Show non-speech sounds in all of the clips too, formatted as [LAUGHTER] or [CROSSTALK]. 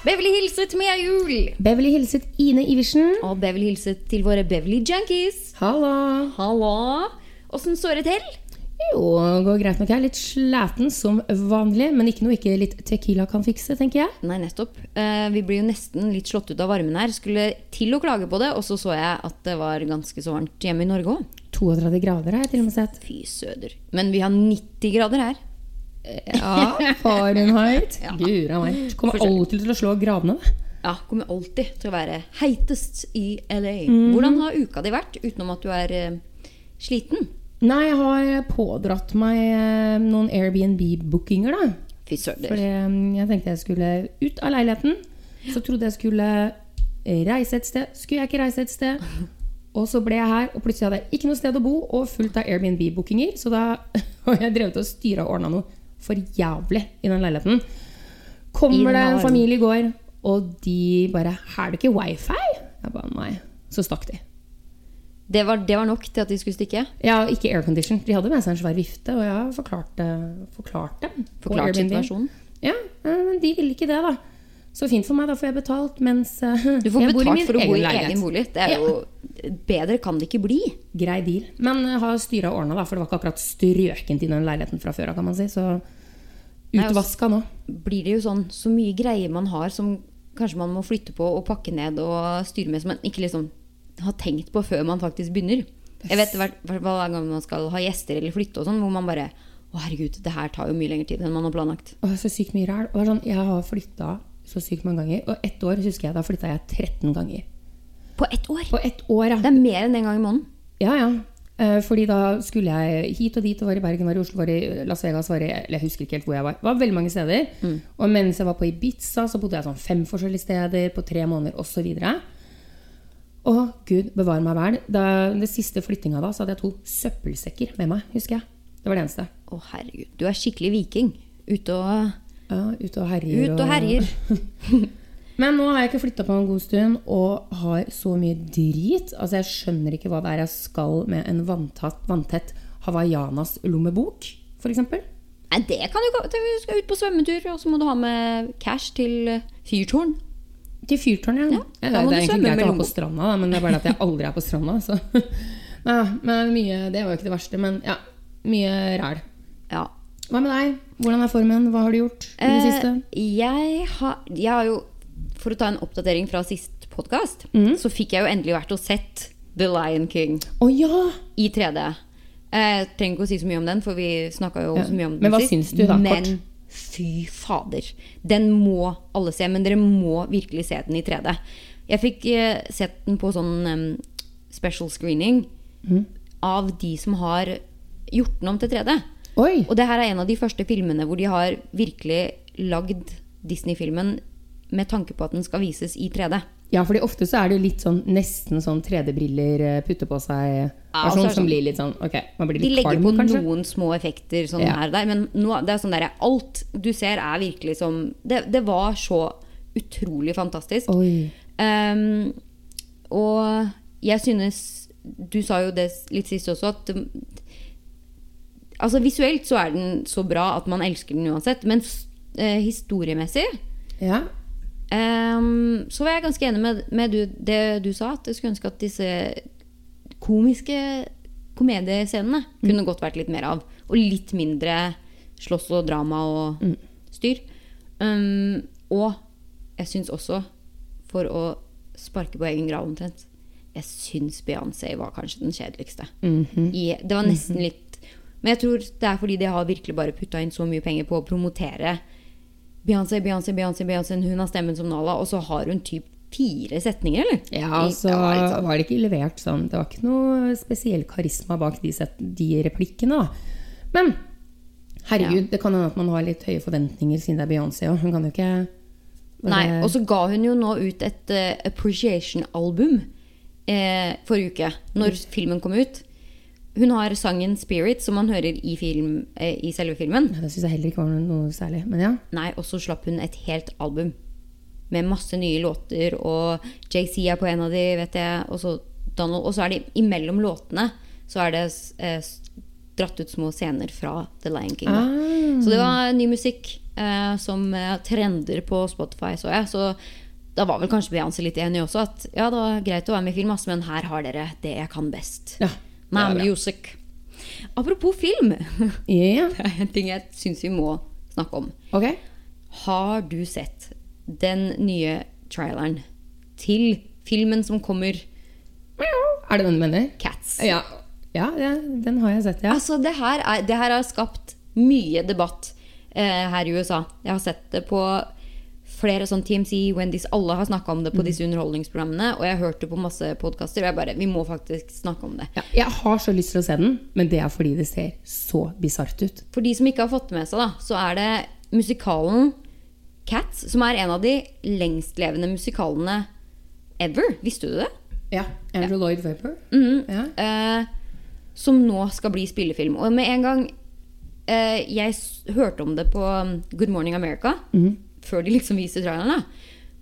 Beverly hilset Mia Juel. Beverly hilset Ine Iversen. Og Beverly hilset til våre Beverly Junkies. Halla. Halla. Åssen står det til? Jo, går greit nok. Jeg er litt sliten som vanlig, men ikke noe ikke litt Tequila kan fikse, tenker jeg. Nei, nettopp. Eh, vi blir jo nesten litt slått ut av varmen her. Skulle til å klage på det, og så så jeg at det var ganske så varmt hjemme i Norge òg. 32 grader har jeg til og med sett. Fy søder. Men vi har 90 grader her. Ja, Fahrenheit. Ja. Gura meg. Kommer alltid til å slå gradene. Ja, kommer alltid til å være heitest i LA. Mm. Hvordan har uka di vært, utenom at du er uh, sliten? Nei, jeg har pådratt meg uh, noen Airbnb-bookinger, da. Fy søder. For jeg tenkte jeg skulle ut av leiligheten. Så trodde jeg skulle reise et sted. Skulle jeg ikke reise et sted? [LAUGHS] Og så ble jeg her, og plutselig hadde jeg ikke noe sted å bo og fullt av Airbnb-bookinger. Så da [LAUGHS] har jeg drevet og styra og ordna noe for jævlig i den leiligheten. Kommer det en familie i går, og de bare er det ikke wifi?' Jeg bare nei. Så stakk de. Det var, det var nok til at de skulle stikke? Ja, ikke aircondition. De hadde med seg en svær vifte, og jeg har forklart, eh, dem. Forklart situasjonen? Ja, eh, men de ville ikke det, da. Så fint for meg, da får jeg betalt mens eh, Du får jeg betalt min for å bo i egen bolig. Det er jo Bedre kan det ikke bli. Grei deal. Men jeg har styra ordna, da, for det var ikke akkurat strøkent i den leiligheten fra før av, kan man si. Så altså- utvaska nå. Blir det jo sånn så mye greier man har som kanskje man må flytte på og pakke ned og styre med, som man ikke liksom har tenkt på før man faktisk begynner. Jeg vet hver gang man skal ha gjester eller flytte og sånn, hvor man bare Å, herregud, det her tar jo mye lengre tid enn man har planlagt. Å, så sykt mye ræl. Sånn, jeg har flytta så sykt mange ganger. Og ett år husker jeg, da flytta jeg 13 ganger. På ett år! På ett år, ja. Det er mer enn en gang i måneden. Ja, ja. Eh, Fordi da skulle jeg hit og dit, og var i Bergen, var i Oslo, var i Las Vegas, var i Eller jeg husker ikke helt hvor jeg var. Det var veldig mange steder. Og mens jeg var på Ibiza, så bodde jeg sånn fem forskjellige steder på tre måneder osv. Å, gud bevare meg vel. Da den siste flyttinga da, så hadde jeg to søppelsekker med meg, husker jeg. Det var det eneste. Å, herregud. Du er skikkelig viking. Ute og, Ja, ut og herjer. ut og herjer. [LAUGHS] Men nå har jeg ikke flytta på en god stund og har så mye drit. Altså Jeg skjønner ikke hva det er jeg skal med en vanntett, vanntett Hawaiianas lommebok, f.eks. Nei, det kan du ikke. Du skal ut på svømmetur, og så må du ha med cash til eh, fyrtårn. Til fyrtårn, ja. Ja, det må er egentlig greit å ha på stranda, da, men det er bare at jeg aldri er på stranda. Så. [LAUGHS] Ja, men mye, det var jo ikke det verste, men ja, mye ræl. Ja. Hva med deg? Hvordan er formen? Hva har du gjort i det Eh, siste? Jeg har, jeg har jo, for å ta en oppdatering fra sist podkast, mm. så fikk jeg jo endelig vært og sett The Lion King oh, ja! i 3D. Jeg trenger ikke å si så mye om den, for vi snakka jo Ja. så mye om den Men hva sist. syns du da, Men kort? fy fader. Den må alle se, men dere må virkelig se den i 3D. Jeg fikk eh, sett den på sånn um, special screening mm. av de som har gjort den om til 3D. Oi! Og det her er en av de første filmene hvor de har virkelig lagd Disney-filmen med tanke på at den skal vises i 3D. Ja, fordi ofte så er det jo litt sånn nesten sånn 3D-briller eh, putte på seg. Ja, sånn, så er som sånn- blir litt sånn Ok, man blir De legger på kanskje? noen små effekter sånn Ja. her og der, men nå, det er sånn der, alt du ser er virkelig som Det, det var så utrolig fantastisk. Ehm, og jeg synes Du sa jo det litt sist også, at um, Altså Visuelt så er den så bra at man elsker den uansett, men eh, historiemessig Ja. um, så var jeg ganske enig med, med du, det du sa, at jeg skulle ønske at disse komiske komediescenene kunne godt vært litt mer av. Og litt mindre slåss og drama og styr. Um, og jeg syns også, for å sparke på egen grav omtrent, jeg syns Beyoncé var kanskje den kjedeligste. I, det var nesten litt Men jeg tror det er fordi de har virkelig bare putta inn så mye penger på å promotere Beyoncé, Beyoncé, Beyoncé, Beyoncé. Hun har stemmen som Nala, og så har hun typ fire setninger, eller? Ja, så det var det ikke levert sånn Det var ikke noe spesiell karisma bak de, set, de replikkene, da. Men herregud, det kan hende at man har litt høye forventninger siden det er Beyoncé òg. Hun kan jo ikke bare- Nei, og så ga hun jo nå ut et uh, appreciation-album eh, forrige uke, når Mm. filmen kom ut. Hun har sangen 'Spirit', som man hører i, film, eh, i selve filmen. Ja, Det syns jeg heller ikke var noe særlig. Men ja. Nei, og så slapp hun et helt album med masse nye låter, og JC er på en av de, vet jeg, og så Donald. Og så er det imellom låtene så er det eh, dratt ut små scener fra The Lion King. Ah. Så det var ny musikk. eh, som eh, trender på Spotify, så jeg. Så da var vel kanskje Beyoncé litt enig også. At ja, det var greit å være med i film, men her har dere det jeg kan best. Ja. Er music. Apropos film. Yeah. [LAUGHS] Det er en ting jeg syns vi må snakke om. Ok. Har du sett den nye traileren til filmen som kommer, Er det den du mener? Cats? Ja. ja, ja, den har jeg sett, ja. Altså, det her, er, det her har skapt mye debatt eh, her i USA. Jeg har sett det på flere sånn TMC, Wendy's, alle har snakka om det på disse underholdningsprogrammene. Og jeg har hørt det på masse podkaster, og jeg bare Vi må faktisk snakke om det. ja. Jeg har så lyst til å se den, men det er fordi det ser så bisart ut. For de som ikke har fått med seg, da, så er det musikalen Cats, som er en av de lengstlevende musikalene ever. Visste du det? Ja. Andrew Lloyd Webber. Ja. eh, som nå skal bli spillefilm. Og med en gang eh, jeg hørte om det på um, Good Morning America, før de liksom viste trailerne,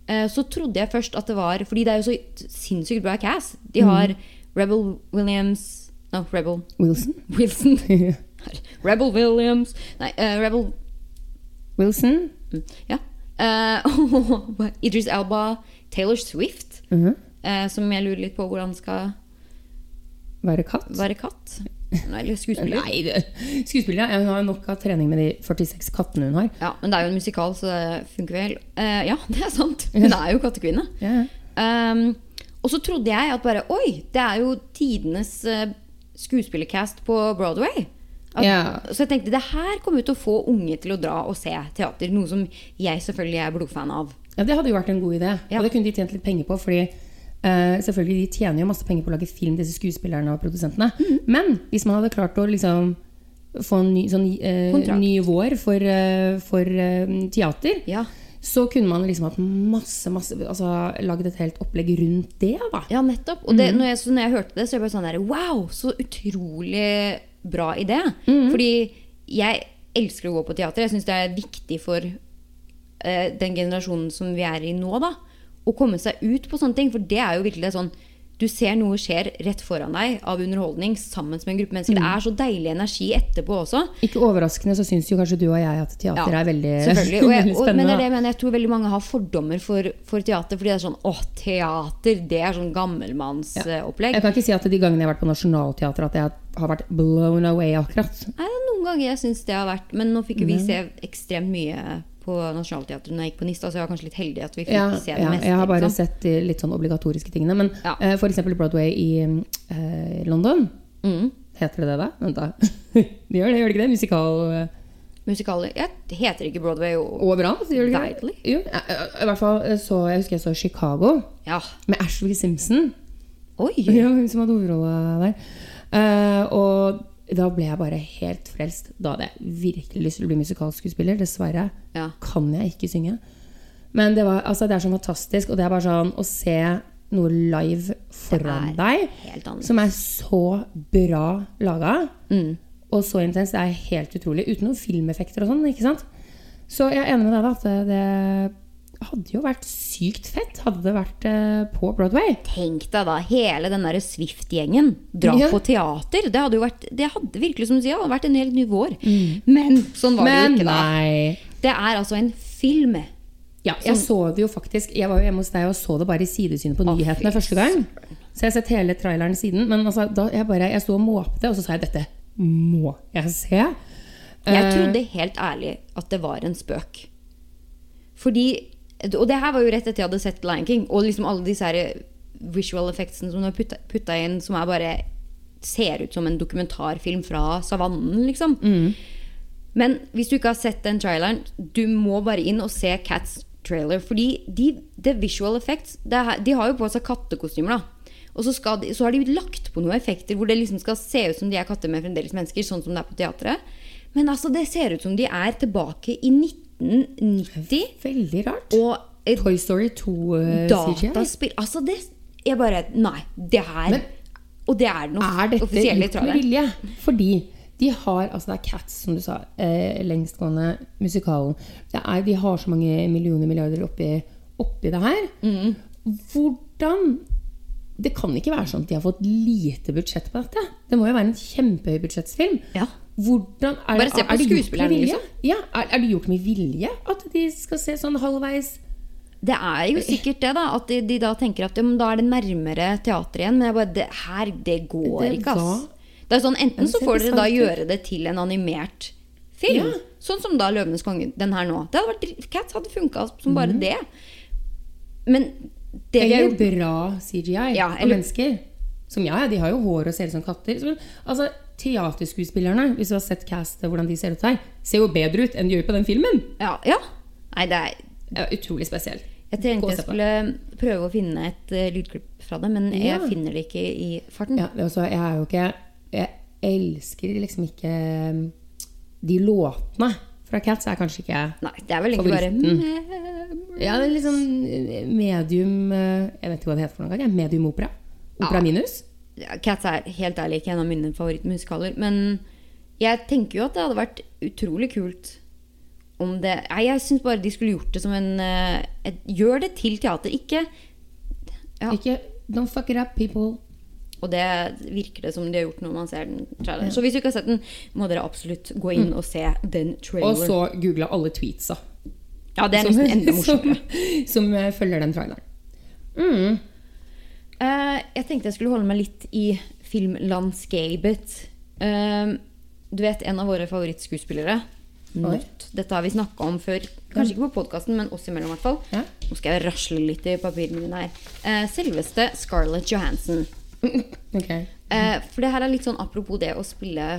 eh, så trodde jeg først at det var Fordi det er jo så sinnssykt bra cast. De har Rebel Williams No, Rebel Wilson. [LAUGHS] Wilson. [LAUGHS] Rebel Williams Nei, uh, Rebel Wilson. mm, Ja. [LAUGHS] Uh, Idris Elba, Taylor Swift, mm -hmm. uh, som jeg lurer litt på hvordan skal Være katt? være katt. Eller skuespiller. Nei, skuespiller. ja. Hun har nok av trening med de 46 kattene hun har. Ja, Men det er jo en musikal, så det funker vel. Uh, ja, [LAUGHS] det er sant. Hun er jo kattekvinne. Ja. Um, og så trodde jeg at bare Oi, det er jo tidenes uh, skuespillercast på Broadway. At, Ja. Så jeg tenkte det her kommer jo til å få unge til å dra og se teater. Noe som jeg selvfølgelig er blodfan av. Ja, det hadde jo vært en god idé. Ja. Og det kunne de tjent litt penger på. fordi eh, selvfølgelig, de tjener jo masse penger på å lage film, disse skuespillerne og produsentene. Mm. Men hvis man hadde klart å liksom få en ny, sånn, uh, ny vår for, uh, for teater, Ja, så kunne man liksom hatt masse, masse altså lagd et helt opplegg rundt det. da. ja nettopp. Og det, når, jeg, så når jeg hørte det, så var jeg bare sånn der Wow, så utrolig bra idé. Fordi jeg elsker å gå på teater. Jeg syns det er viktig for den generasjonen som vi er i nå, da. Å komme seg ut på sånne ting. For det er jo virkelig sånn Du ser noe skjer rett foran deg av underholdning sammen med en gruppe mennesker. Det er så deilig energi etterpå også. Ikke overraskende så syns jo kanskje du og jeg at teater er veldig, selvfølgelig. Og jeg, [LAUGHS] og, men det er det jeg mener. Jeg tror veldig mange har fordommer for, for teater. Fordi det er sånn Å, teater! Det er sånn gammelmannsopplegg. jeg kan ikke si at de gangene jeg har vært på Nationaltheatret, at jeg har vært blown away akkurat. Nei, noen ganger jeg syns det har vært Men nå fikk jo vi se ekstremt mye på Nationaltheatret når jeg gikk på NIST. Så jeg var kanskje litt heldig at vi fikk Ja, se det ja, meste. jeg har bare liksom. sett de litt sånn obligatoriske tingene. Men Ja. uh, for eksempel Broadway i uh, London. Mm. Heter det det, da? Vent, da. [LAUGHS] de gjør det, gjør det ikke det? Musikal Musikal Musikaler Jeg heter ikke Broadway og overalt? Gjør det ikke det? Jo, eh, eh, i hvert fall eh, så, Jeg husker jeg så Chicago Ja. med Ashley Simpson. Oi! [LAUGHS] Ja, hun som hadde hovedrolla der. Uh, og da ble jeg bare helt frelst. Da hadde jeg virkelig lyst til å bli musikalskuespiller. Dessverre Ja. kan jeg ikke synge. Men det, var, altså, det er så fantastisk. Og det er bare sånn å se noe live foran deg som er så bra laga, Mm. og så intenst. Det er helt utrolig. Uten noen filmeffekter og sånn. ikke sant? Så jeg er enig med deg, da. At det, det hadde jo vært sykt fett hadde det vært eh, på Broadway. Tenk deg da, hele den derre Swift-gjengen dra Ja. på teater. Det hadde jo vært Det hadde virkelig som du sier, vært en helt ny vår. Men sånn var det Mm. Men jo ikke da. nei. Det er altså en film. Ja, jeg så det jo faktisk Jeg var jo hjemme hos deg og så det bare i sidesynet på Å, nyhetene første gang. Så jeg har sett hele traileren siden. Men altså, da jeg bare Jeg sto og måpte, og så sa jeg dette må jeg se. Jeg Eh, trodde helt ærlig at det var en spøk. Fordi Og det her var jo rett etter jeg hadde sett Lion King. Og liksom alle disse her visual effectsene som du har putta, inn, som er bare ser ut som en dokumentarfilm fra savannen, liksom. Men hvis du ikke har sett den traileren, du må bare inn og se Cats trailer. Fordi de, the visual effects er, De har jo på seg kattekostymer, da. Og så, de, så har de lagt på noen effekter hvor det liksom skal se ut som de er katter med fremdeles mennesker, sånn som det er på teatret. Men altså, det ser ut som de er tilbake i 1990. Veldig rart. Og et Toy Story 2 uh, CGI. dataspill Altså, det Jeg bare Nei, det her Men Og det er noe Er dette offisielle med vilje? Fordi de har, altså det er Cats, som du sa, eh, lengstgående musikalen. Er, de har så mange millioner milliarder oppi, oppi det her. Mm. Hvordan Det kan ikke være sånn at de har fått lite budsjett på dette. Det må jo være en kjempehøy budsjettsfilm. Ja. Hvordan er, Bare se på er vilje? liksom. Ja, er, er det gjort med vilje at de skal se sånn halvveis Det er jo sikkert det, da. At de, de da tenker at ja, da er det nærmere teater igjen. Men jeg bare, det her, det går Det ikke, ass. Det er sånn, Enten så får dere da gjøre det til en animert film. Ja. Sånn som da 'Løvenes konge', den her nå. Det hadde vært, Cats hadde funka som bare mm. det. Men det Eller bra CGI Ja, av eller- mennesker. Som ja, de har jo hår og ser ut som katter. Så, altså, Teaterskuespillerne, hvis du har sett castet, hvordan de ser ut her, ser jo bedre ut enn de gjør på den filmen. Ja. ja. Nei, det er Ja, utrolig spesielt. Jeg tenkte jeg skulle prøve å finne et uh, lydklipp fra det, men Ja. jeg finner det ikke i farten. Ja, er jeg er jo ikke Jeg elsker liksom ikke um, De låtene fra Cats er kanskje ikke Nei, det er vel egentlig bare Ja, det er litt sånn eh, medium eh, Jeg vet ikke hva det heter for noe. Medium opera. Opera Ja. minus. Cats er helt ærlig ikke en av mine favorittmusikaler. Men jeg tenker jo at det hadde vært utrolig kult om det Nei, jeg syns bare de skulle gjort det som en eh, et, Gjør det til teater, ikke Ja. Ikke Don't fuck it up, people. Og det virker det som de har gjort når man ser den traileren. Så hvis du ikke har sett den, må dere absolutt gå inn og se den Og så google alle tweetsa. ja, det er nesten enda [LAUGHS] morsommere. Som, som eh, følger den traileren. Mm. Eh, jeg tenkte jeg skulle holde meg litt i filmlandskapet. Uh, du vet en av våre favorittskuespillere, Not. Dette har vi snakka om før. Kanskje ikke på podkasten, men oss imellom. i hvert fall. Ja. Nå skal jeg rasle litt i papirene mine her. Uh, selveste Scarlett Johansson. [LAUGHS] okay. Eh, for det her er litt sånn apropos det å spille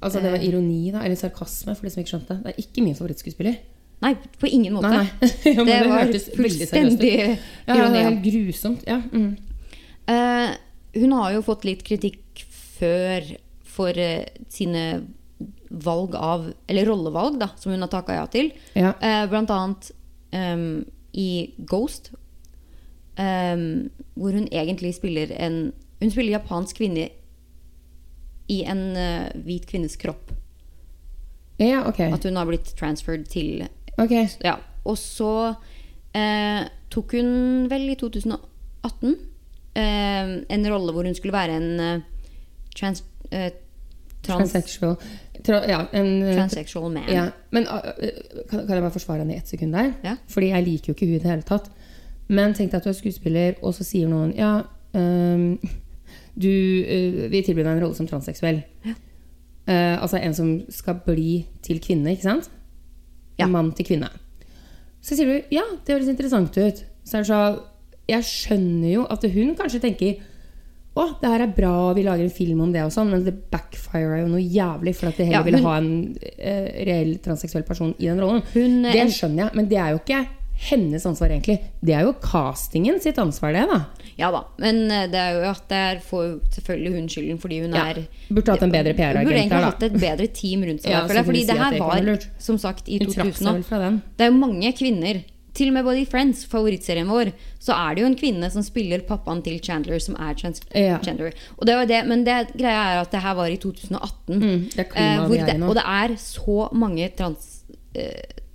Altså, det var ironi, da. Eller sarkasme, for de som ikke skjønte. Det er ikke min favorittskuespiller. Nei, på ingen måte. Nei, nei. [LAUGHS] Ja, det, det var fullstendig Ja, ironi. er grusomt. Ja. Mm. Uh, hun har jo fått litt kritikk før for uh, sine valg av Eller rollevalg, da, som hun har takka ja til. Ja. Uh, blant annet um, i Ghost, um, hvor hun egentlig spiller en Hun spiller japansk kvinne i en hvit kvinnes kropp. ja, okay. At hun har blitt transferred til Ok. Ja. Og så eh, tok hun vel i 2018 eh, en rolle hvor hun skulle være en eh, trans, eh, trans, Transsexual. Tra ja, en, eh, transsexual man. ja. Men ah, eh, kan, kan jeg bare forsvare henne i ett sekund der? Ja. Fordi jeg liker jo ikke hun i det hele tatt. Men tenk deg at du er skuespiller, og så sier noen Ja, um, du uh, Vi tilbyr deg en rolle som transseksuell. Eh, altså en som skal bli til kvinne, ikke sant? Ja. Mann til kvinne. Så sier du ja, det høres interessant ut. Så er det sånn jeg skjønner jo at hun kanskje tenker å, det her er bra, vi lager en film om det og sånn, men det backfirer jo noe jævlig for at de heller Ja, ville ha en uh, reell transseksuell person i den rollen. Hun, det en- skjønner jeg, men det er jo ikke hennes ansvar, egentlig. Det er jo castingen sitt ansvar, det, da. Ja da. Men eh, det er jo at det er, får selvfølgelig hun skylden fordi hun Ja. er Burde hatt en bedre Hun burde PR-agent egentlig hatt et bedre team rundt seg. Ja, for kunne fordi det her var, som sagt, i 2000 seg vel nå. fra den. Det er jo mange kvinner. Til og med både i Friends, favorittserien vår, så er det jo en kvinne som spiller pappaen til Chandler, som er Ja. transgender. Og det var det, men det greia er at det her var i 2018. Mm, det eh, det, og det er så mange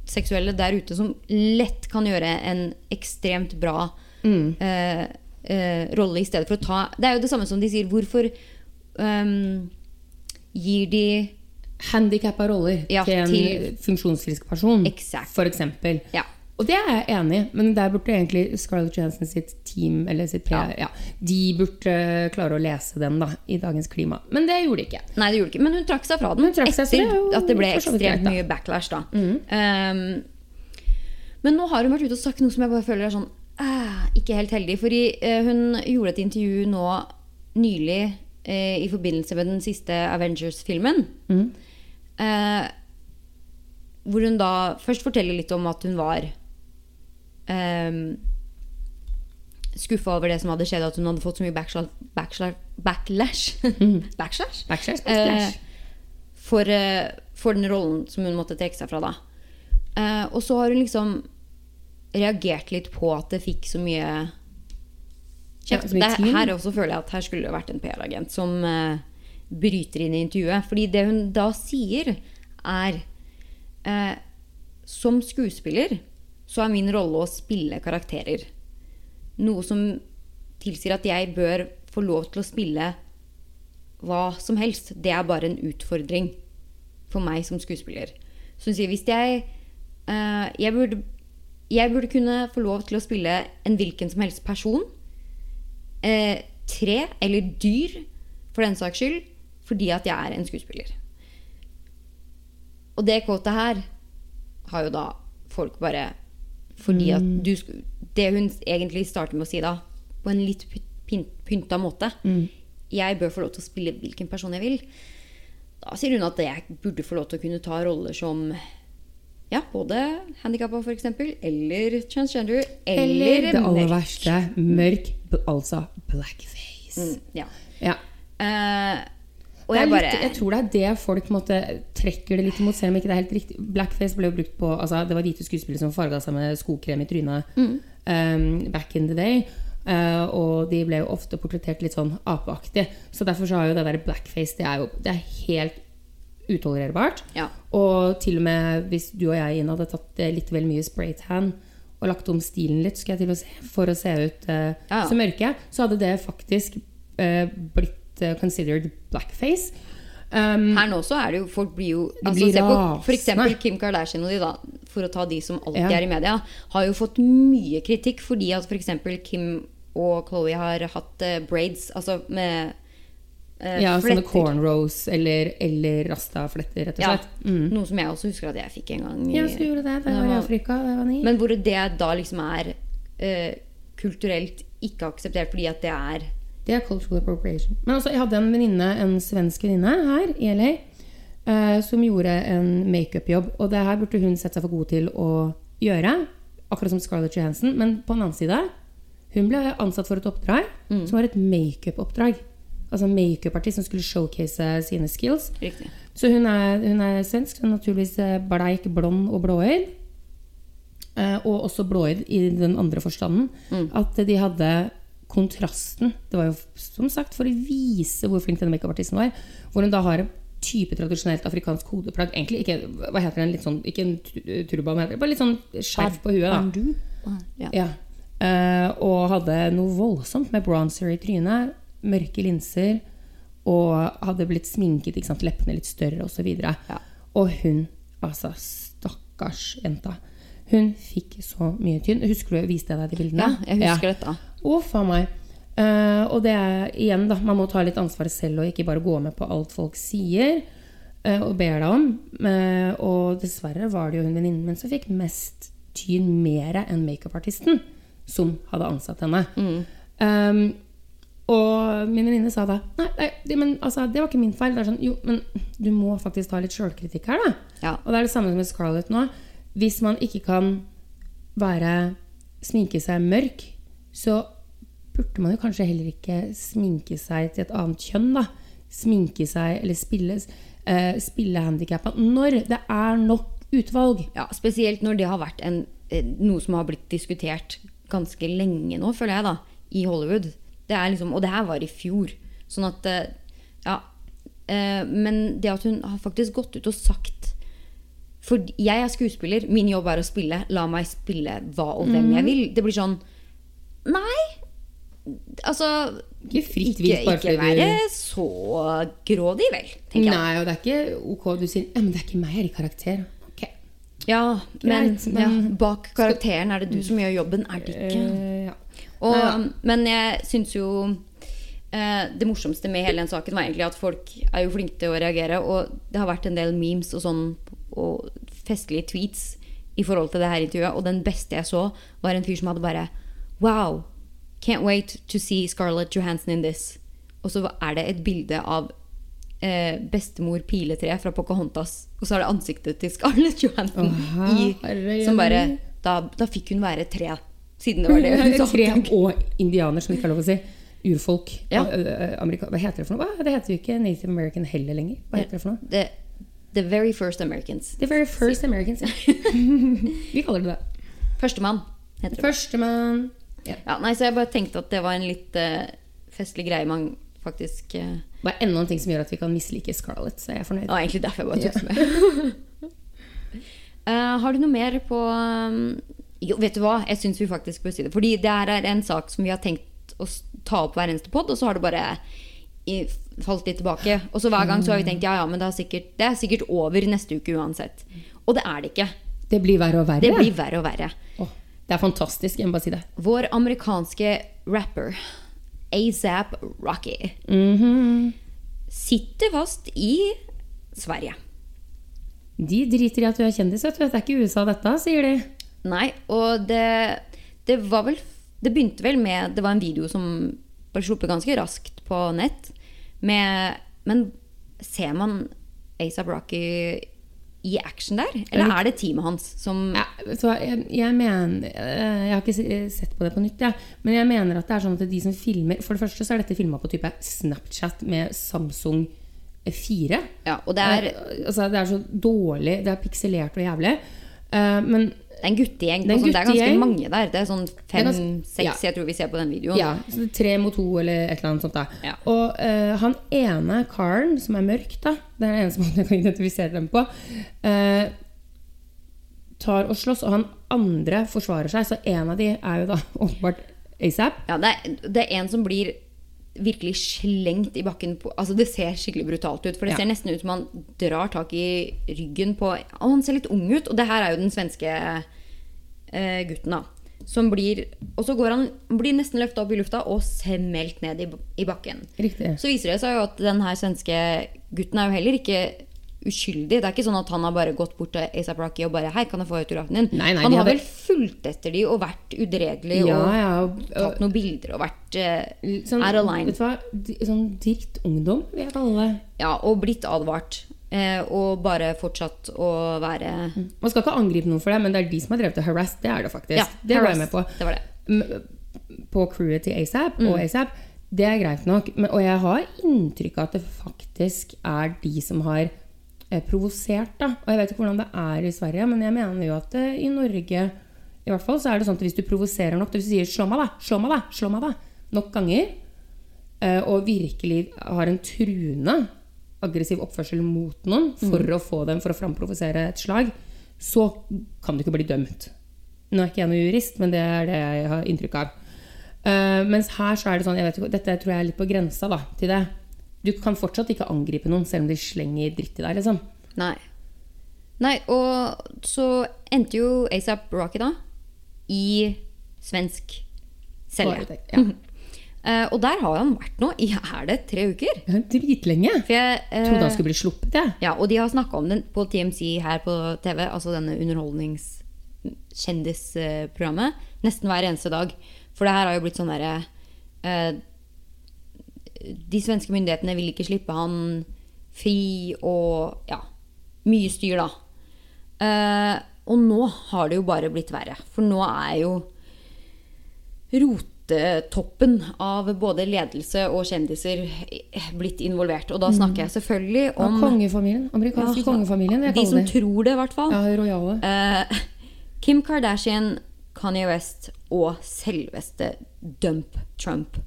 transseksuelle der ute som lett kan gjøre en ekstremt bra Mm. eh, eh, rolle i stedet for å ta Det er jo det samme som de sier. Hvorfor um, gir de Handikappa roller Ja, til en funksjonsfrisk person, Exakt. for eksempel. Ja. Og det er jeg enig i, men der burde egentlig Scarlett Johansson sitt team eller sitt PR, ja. De burde eh, klare å lese den da, i dagens klima. Men det gjorde de ikke. Nei, det gjorde ikke. Men hun trakk seg fra den seg, etter det jo at det ble ekstremt greit, mye backlash. da. Um, men nå har hun vært ute og sagt noe som jeg bare føler er sånn uh, ikke helt heldig. Fordi uh, hun gjorde et intervju nå nylig uh, i forbindelse med den siste Avengers-filmen. Eh, hvor hun da først forteller litt om at hun var um, skuffa over det som hadde skjedd, at hun hadde fått så mye backslash, backslash, backlash [LAUGHS] Backslash? Backslash, Eh, backslash. for, uh, for den rollen som hun måtte trekke seg fra da. Uh, og så har hun liksom reagert litt på at det fikk så mye kjeft. her også føler jeg at her skulle det vært en PR-agent som eh, bryter inn i intervjuet. Fordi det hun da sier, er eh, Som skuespiller så er min rolle å spille karakterer. Noe som tilsier at jeg bør få lov til å spille hva som helst. Det er bare en utfordring for meg som skuespiller. Så hun sier hvis jeg uh, jeg, burde, jeg burde kunne få lov til å spille en hvilken som helst person. Uh, tre eller dyr, for den saks skyld, fordi at jeg er en skuespiller. Og det quotet her har jo da folk bare Fordi at du Det hun egentlig starter med å si da, på en litt py- pynta måte Jeg bør få lov til å spille hvilken person jeg vil. Da sier hun at jeg burde få lov til å kunne ta roller som ja, både handikappa, f.eks., eller transgender, eller, Eller det aller mørk. verste, mørk, altså blackface. Ja. Ja. Eh, og jeg bare litt, jeg tror det er det folk måtte, trekker det litt imot, selv om ikke det er helt riktig. Blackface ble jo brukt på altså, Det var hvite skuespillere som farga seg med skokrem i trynet Mm. um, back in the day. Uh, og de ble jo ofte portrettert litt sånn apeaktig. Så derfor så har jo det der blackface Det er jo det er helt utolererbart. Ja. Og til og med hvis du og jeg inn hadde tatt eh, litt vel mye spraytan og lagt om stilen litt skal jeg til å se, for å se ut uh, Ja, ja. så mørke, så hadde det faktisk uh, blitt eh, considered blackface. Um, Her nå så er det jo Folk blir jo altså, blir på for eksempel Kim Kardashian og de, da, for å ta de som alltid Ja. er i media, har jo fått mye kritikk fordi at f.eks. Kim og Chloé har hatt uh, braids, altså med uh, ja, sånne cornrows eller, eller rastafletter, rett og Ja, slett. Mm. Noe som jeg også husker at jeg fikk en gang. i- Ja, så gjorde det. Det var i Afrika. Det var ni. Men hvor det da liksom er uh, kulturelt ikke akseptert fordi at det er Det er cultural appropriation. Men altså, jeg hadde en venninne, en svensk venninne her i LA, eh, som gjorde en makeup-jobb. Og det her burde hun sett seg for god til å gjøre, akkurat som Scarlett Johansson. Men på den annen side, hun ble ansatt for et oppdrag som var et makeup-oppdrag. Altså en makeup-artist som skulle showcase sine skills. riktig. Så hun er, hun er svensk, hun er naturligvis eh, bleik, blond og blåøyd. Eh, og også blåøyd i den andre forstanden. At de hadde kontrasten. Det var jo som sagt for å vise hvor flink denne makeupartisten var. Hvor hun da har en type tradisjonelt afrikansk hodeplagg. Egentlig ikke hva heter den, litt sånn, ikke en turba turban, men bare litt sånn skjerf på huet. da. Ja. Ja. Uh, og hadde noe voldsomt med bronzer i trynet, mørke linser, og hadde blitt sminket, ikke sant, leppene litt større osv. Ja. Og hun, altså stakkars jenta, hun fikk så mye tynn. Husker du jeg viste deg de bildene? ja, jeg husker dette. Å, faen meg. Uh, og det er igjen, da. Man må ta litt ansvar selv og ikke bare gå med på alt folk sier uh, og ber deg om. Uh, og dessverre var det jo hun venninnen min som fikk mest tyn mer enn makeupartisten som hadde ansatt henne. Um, og min venninne sa da Nei, nei det, men, altså, det var ikke min feil. Det er sånn, jo, men du må faktisk ta litt sjølkritikk her, da. Ja. Og det er det samme med Scarlett nå. Hvis man ikke kan være sminke seg mørk, så burde man jo kanskje heller ikke sminke seg til et annet kjønn, da. Sminke seg eller spille, uh, spille handikappa når det er nok utvalg. Ja, spesielt når det har vært en, eh, noe som har blitt diskutert ganske lenge nå, føler jeg, da, i Hollywood. Det er liksom, og det her var i fjor. Sånn at eh, Ja. Men det at hun har faktisk gått ut og sagt For jeg er skuespiller, min jobb er å spille. La meg spille hva og hvem jeg vil. Det blir sånn Nei! Altså Ikke fritt vilt bare fordi du- være så grådig, vel, tenker jeg. Nei, og det er ikke ok du sier ja, men det er ikke meg, jeg er i karakter. Ok. Ja, men, Greit, men- ja, bak karakteren er det du som gjør jobben, er det ikke? Eh, ja. Og, Men jeg syns jo eh, Det morsomste med hele den saken var egentlig at folk er jo flinke til å reagere. Og det har vært en del memes og sånn og festlige tweets i forhold til det her intervjuet. Og den beste jeg så, var en fyr som hadde bare Wow! Can't wait to see Scarlett Johansson in this. Og så er det et bilde av eh, bestemor Piletre fra Pocahontas. Og så er det ansiktet til Scarlett Johansson Aha, i, som bare da, da fikk hun være tre. Siden det var det [LAUGHS] hun sa. Tre og indianer, som ikke er lov å si. Urfolk. Ja. Amerika- Hva heter det for noe? Det heter jo ikke Native American heller lenger. Hva heter det for noe? The, the very first Americans. The very first Americans. Ja. [LAUGHS] Vi kaller det det. Førstemann heter det. Førstemann. Ja. Ja, nei, så jeg bare tenkte at det var en litt uh, festlig greie man faktisk uh, Det er enda en ting som gjør at vi kan mislike Scarlett, så jeg er fornøyd. Ja, egentlig derfor jeg bare tok det med. uh, [LAUGHS] har du noe mer på um, Jo, vet du hva? Jeg syns vi faktisk bør si det. Fordi det her er en sak som vi har tenkt å ta opp hver eneste pod, og så har det bare i, falt litt tilbake. Og så hver gang så har vi tenkt ja, ja, men det er sikkert, det er sikkert over neste uke uansett. Og det er det ikke. Det blir verre og verre. Det blir verre og verre. Åh, det er fantastisk. Jeg må bare si det. Vår amerikanske rapper ASAP Rocky Mhm. sitter fast i Sverige. De driter i at du er kjendis, vet du. Det er ikke USA dette, sier de. Nei, og det, det var vel Det begynte vel med Det var en video som ble sluppet ganske raskt på nett. Med, men ser man ASAP Rocky i action der? Eller er det teamet hans som Ja, jeg, jeg mener eh, Jeg har ikke sett på det på nytt, ja. Men jeg mener at det er sånn at de som filmer For det første så er dette filma på type Snapchat med Samsung 4. Ja, og det er, Eh, altså, det er så dårlig. Det er pikselert og jævlig. Eh, men det er en guttegjeng. Det Det er ganske mange der. Det er sånn fem-seks ja. jeg tror vi ser på den videoen. Ja, så det er tre mot to eller et eller annet sånt. da Ja. Og uh, han ene karen som er mørk, da det er den eneste [LAUGHS] måten jeg kan identifisere dem på, uh, tar og slåss, og han andre forsvarer seg. Så en av de er jo da [LAUGHS] åpenbart ASAP. Ja, det, er, det er en som blir virkelig slengt i bakken på Altså, det ser skikkelig brutalt ut. For det Ja. ser nesten ut som han drar tak i ryggen på Og han ser litt ung ut. Og det her er jo den svenske eh, gutten, da. Som blir Og så går han blir nesten løfta opp i lufta og smelt ned i, i bakken. Riktig. Så viser det seg jo at den her svenske gutten er jo heller ikke uskyldig. Det er ikke sånn at han har bare gått bort til ASAP Rocky og bare 'Hei, kan jeg få autografen din?' Nei, nei, han har vel fulgt etter de og vært udredelig Ja, og ja. og- tatt noen bilder og vært uh, Sånn, out of line. vet du hva? D- Sånn drittungdom, kalle det. Ja, og blitt advart. eh, og bare fortsatt å være Man skal ikke angripe noen for det, men det er de som har drevet og harassed. Det er det faktisk. Ja, det var jeg med på. Det var det. På crewet til ASAP Mm. og ASAP. Det er greit nok. Men, og jeg har inntrykk av at det faktisk er de som har provosert. da. Og jeg vet ikke hvordan det er i Sverige, men jeg mener jo at eh, i Norge i hvert fall så er det sånn at hvis du provoserer nok, hvis du sier 'slå meg, da', 'slå meg, da', 'slå meg, da', nok ganger, eh, og virkelig har en truende aggressiv oppførsel mot noen for å få dem for å framprovosere et slag, så kan du ikke bli dømt. Nå er ikke jeg noen jurist, men det er det jeg har inntrykk av. Uh, mens her så er det sånn, jeg vet ikke, dette tror jeg er litt på grensa da, til det. Du kan fortsatt ikke angripe noen selv om de slenger dritt i deg, liksom. Nei. Nei, og så endte jo ASAP Rocky da i svensk celle. Ja. Uh, [LAUGHS] og der har han vært nå i er det tre uker. Ja, Dritlenge. For jeg, uh, Trodde han skulle bli sluppet, Ja. Ja, og de har snakka om den på TMC her på TV, altså denne underholdningskjendisprogrammet, nesten hver eneste dag. For det her har jo blitt sånn derre eh, De svenske myndighetene vil ikke slippe han fri, og ja Mye styr, da. Eh, og nå har det jo bare blitt verre. For nå er jo rotetoppen av både ledelse og kjendiser blitt involvert. Og da snakker jeg selvfølgelig Ja, om kongefamilien. Amerikanske Ja, kongefamilien. de som det. tror det, i hvert fall. Ja. Eh, Kim Kardashian, Kanye West og selveste Dump Trump.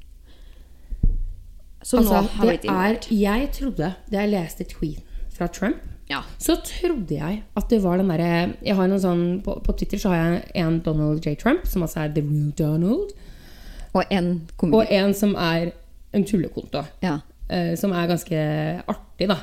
Som Altså, nå har det blitt er. Jeg trodde, da jeg leste tweeten fra Trump, Ja. så trodde jeg at det var den derre Jeg har noen sånn på, på Twitter så har jeg en Donald J. Trump, som altså er The Real Donald, Og en og en som er en tullekonto. Ja. Uh, som er ganske artig, da.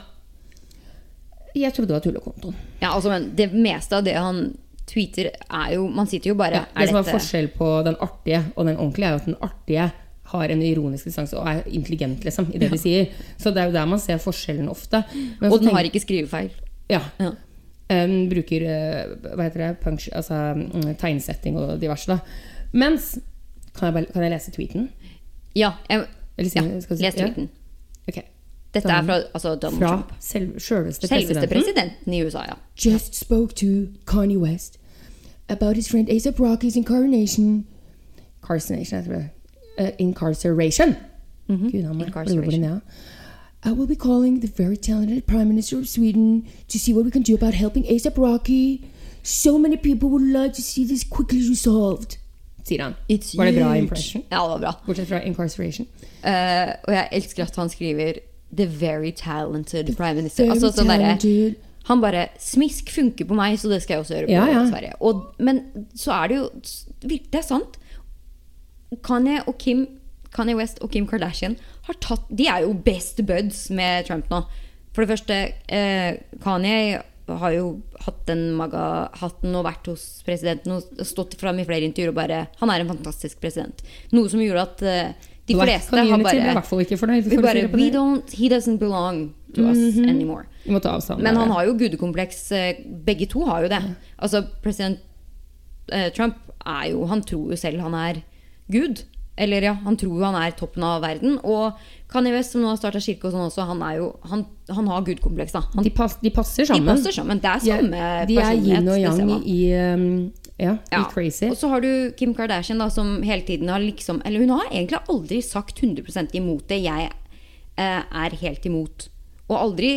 Jeg trodde det var tullekontoen. ja, altså, men det meste av det han tweeter, er jo Man sitter jo bare Ja, det er som er dette- forskjell på den artige og den ordentlige, er jo at den artige har en ironisk distanse og er intelligent liksom, i det de sier. Så det er jo der man ser forskjellen ofte. Men Og den har ikke skrivefeil. Ja. Ja. Um, bruker eh, hva heter det, punch, altså, mm, tegnsetting og diverse. Da. Mens kan jeg, bare, kan jeg lese tweeten? Ja, jeg, Eller si- ja si- les ja? tweeten. Dette er fra altså, Donald Fra Trump. selv, selveste, Selveste presidenten. presidenten i USA, ja. Just spoke to Kanye West about his friend A$AP Rockies incarnation Carcination, tror det. Uh, incarceration. Gud, er Incarceration. blodblind, ja. I will be calling the very talented Prime Minister of Sweden to see what we can do about helping ASAP Rocky. So many people would like to see this quickly resolved. Sier han. It's Var det bra impression? Ja, det var bra. Bortsett fra incarceration. Uh, og jeg elsker at han skriver 'The very talented prime minister'. Altså, sånn talented. han bare 'Smisk funker på meg, så det skal jeg også gjøre på Ja, ja. Sverige'. Og, men så er det jo Det er sant. Kanye og Kim Kanye West og Kim Kardashian har tatt De er jo best buds med Trump nå. For det første, eh, Kanye har jo hatt den maga-hatten og vært hos presidenten og stått fram i flere intervjuer og bare Han er en fantastisk president. Noe som gjorde at eh, de Black fleste har bare fornøyd. si bare don't He doesn't belong to us anymore. Vi må ta avstand. Men han har jo gudekompleks. eh, Begge to har jo det. Altså, president eh, Trump er jo Han tror jo selv han er Gud. Eller ja, han tror jo han er toppen av verden. Og Kanye West, som nå har starta kirke og sånn også, han, er jo, han, han har gudkompleks, da. Han, de, pas, de passer de sammen. passer sammen. Det er De samme de er yin og yang i, um, ja, Ja. i crazy. Og så har du Kim Kardashian, da, som hele tiden har liksom Eller hun har egentlig aldri sagt 100% imot det jeg eh, er helt imot. Og aldri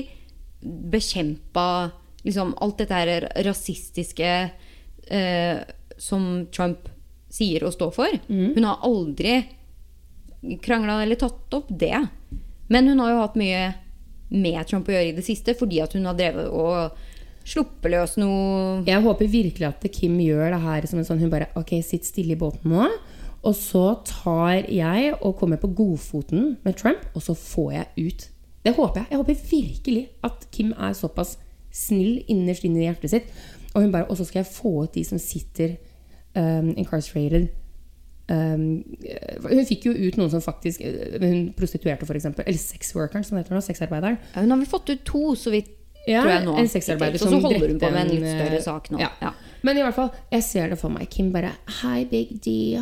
bekjempa liksom alt dette her rasistiske eh, som Trump sier og står for. Mm. Hun har aldri krangla eller tatt opp det. Men hun har jo hatt mye med Trump å gjøre i det siste, fordi at hun har drevet og sluppet løs noe Jeg håper virkelig at Kim gjør det her som en sånn Hun bare Ok, sitt stille i båten nå. Og så tar jeg og kommer på godfoten med Trump, og så får jeg ut. Det håper jeg. Jeg håper virkelig at Kim er såpass snill innerst inne i hjertet sitt. Og hun bare Og så skal jeg få ut de som sitter um, incarcerated. Um, hun fikk jo ut noen som faktisk Hun prostituerte, f.eks. Eller sexworkeren, som heter nå. Sexarbeideren. Ja, Hun har vel fått ut to, så vidt Ja, tror jeg nå. en sexarbeider som holder hun drepte på med en litt større eh, sak nå. ja. Ja. Men i hvert fall, jeg ser det for meg. Kim bare Hi, Big D.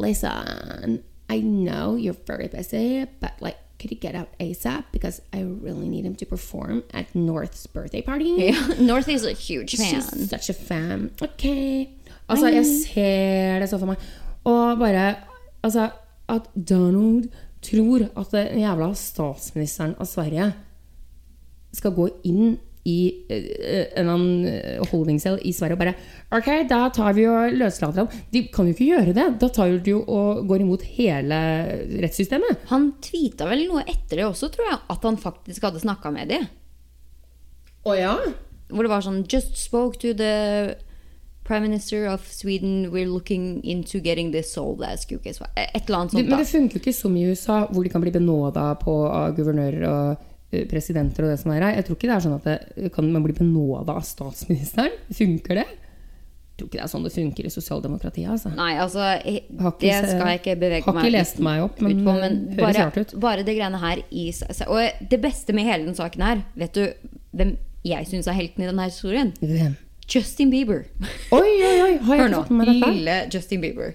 Listen, I know you're very busy, but like, could you get out ASAP? Because I really need him to perform at North's birthday party. [LAUGHS] Yeah. North is a huge fan. She's such a fan. Ok. Altså, jeg ser det så for meg. Og bare Altså, at Donald tror at den jævla statsministeren av Sverige skal gå inn i eh, en eller annen eh, holding cell i Sverige og bare Ok, da tar vi og løslater ham. De kan jo ikke gjøre det. Da tar de jo og går imot hele rettssystemet. Han tweeta vel noe etter det også, tror jeg, at han faktisk hadde snakka med dem. Å ja? Hvor det var sånn Just spoke to the prime minister of Sweden. We're looking into getting this sold as ikke Et eller annet sånt. sånt, men det funker jo ikke som i USA, hvor de kan bli benåda på av guvernører og presidenter og det som er her. Jeg tror ikke det er sånn at det, kan man bli benåda av statsministeren. Funker det? Jeg tror ikke det er sånn det funker i sosialdemokratiet. Altså. Nei, altså jeg- Det skal jeg ikke bevege meg har ikke lest meg opp, men ut på, men bare, bare det greiene her i Og det beste med hele den saken her, vet du hvem jeg syns er helten i denne historien? Hvem? Justin Bieber. Oi, oi, oi! Har jeg [LAUGHS] Hør nå. fått med dette? Lille Justin Bieber.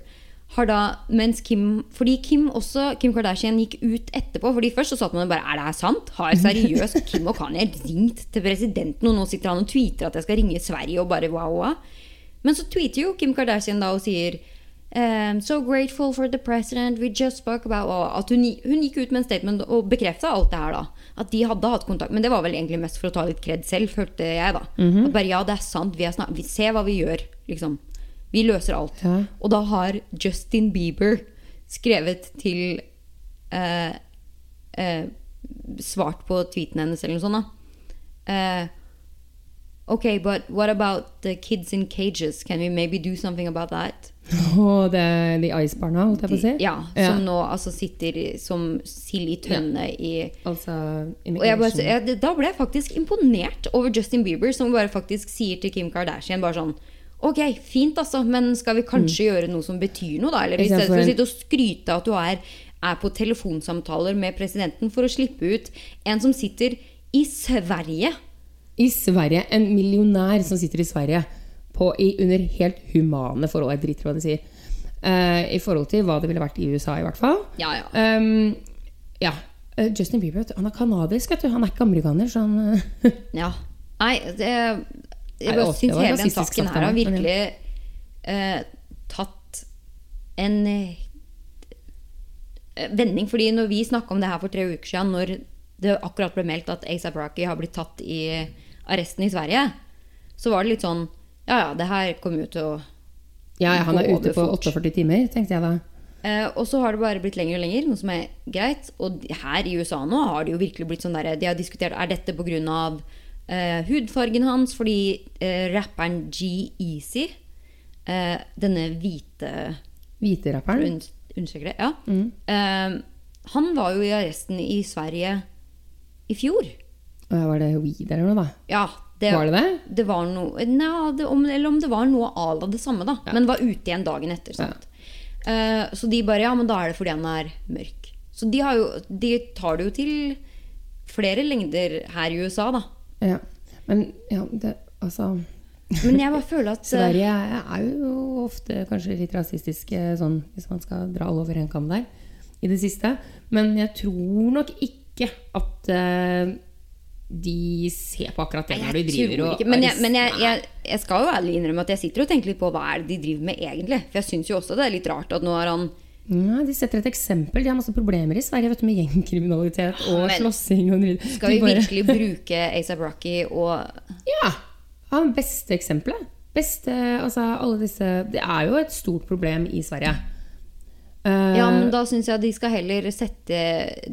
Har da, mens Kim Fordi Kim også Kim Kardashian gikk ut etterpå. Fordi Først så satt man og bare Er det her sant? Har seriøst [LAUGHS] Kim og Kanye ringt til presidenten, og nå sitter han og tweeter at jeg skal ringe Sverige, og bare wow, wow. Men så tweeter jo Kim Kardashian da og sier Um, so grateful for the president. We just spoke about At hun, hun gikk ut med en statement og bekrefta alt det her. da At de hadde hatt kontakt. Men det var vel egentlig mest for å ta litt kred selv, følte jeg. da At bare ja, det er sant. Vi, er snart, vi ser hva vi gjør. Liksom Vi løser alt. Ja. Og da har Justin Bieber skrevet til eh, eh, Svart på tweeten hennes eller noe sånt. da Uh, Ok, but what about the kids in cages? Can we maybe do something about that? Å, det er de Ice-barna, holdt jeg på å si? Ja, Ja. Som nå altså sitter som sild i tønne i Altså og bare, jeg, Da ble jeg faktisk imponert over Justin Bieber, som bare faktisk sier til Kim Kardashian bare sånn Ok, fint, altså, men skal vi kanskje gjøre noe som betyr noe, da? Eller i stedet for å sitte og skryte av at du er, er på telefonsamtaler med presidenten for å slippe ut en som sitter i Sverige. I Sverige, en millionær som sitter i Sverige på, i, under helt humane forhold. Jeg driter i hva de sier. Uh, I forhold til hva det ville vært i USA, i hvert fall. Ja, ja. Um, ja. Uh, Justin Bieber han er kanadisk, vet du. Han er ikke amerikaner. Så han, [LAUGHS] Ja. Nei, det, jeg bare syns hele den saken her har virkelig uh, tatt en vending. Fordi når vi snakka om det her for tre uker siden, når det akkurat ble meldt at ASAP Rocky har blitt tatt i arresten i Sverige, så var det litt sånn Ja ja, det her kommer jo til å ja, han er ute på 48 timer, tenkte jeg da. Eh, og så har det bare blitt lenger og lenger, noe som er greit. Og her i USA nå har det jo virkelig blitt sånn der De har diskutert er dette pga. Eh, hudfargen hans, fordi eh, rapperen G-Easy, eh, denne hvite Hviterapperen. rapperen? Unnskyld. Ja. Mm. Eh, han var jo i arresten i Sverige i fjor. Og Var det weed eller noe, da? Ja, det Var det det? det var noe Nja, det, om, eller om det var noe à la det samme, da. Men var ute igjen dagen etter. Eh, så de bare Ja, men da er det fordi han er mørk. Så de, har jo, de tar det jo til flere lengder her i USA, da. Ja. Men ja, det, altså [LAUGHS] Men jeg bare føler at eh, Sverige er jo ofte kanskje litt rasistisk sånn, hvis man skal dra alle over en kam der i det siste. Men jeg tror nok ikke at eh, de ser på akkurat det Nei, når de driver og. Men, jeg, men jeg, jeg, jeg skal jo ærlig innrømme at jeg sitter og tenker litt på hva er det de driver med egentlig. For jeg syns jo også det er litt rart at nå har han Ja, de setter et eksempel. De har masse problemer i Sverige vet du, med gjengkriminalitet og men slåssing. Og dritt. Skal vi bare- virkelig bruke ASAP Rocky og Ja! Han beste eksempelet. Beste, altså alle disse Det er jo et stort problem i Sverige. Uh, Ja, men da syns jeg de skal heller sette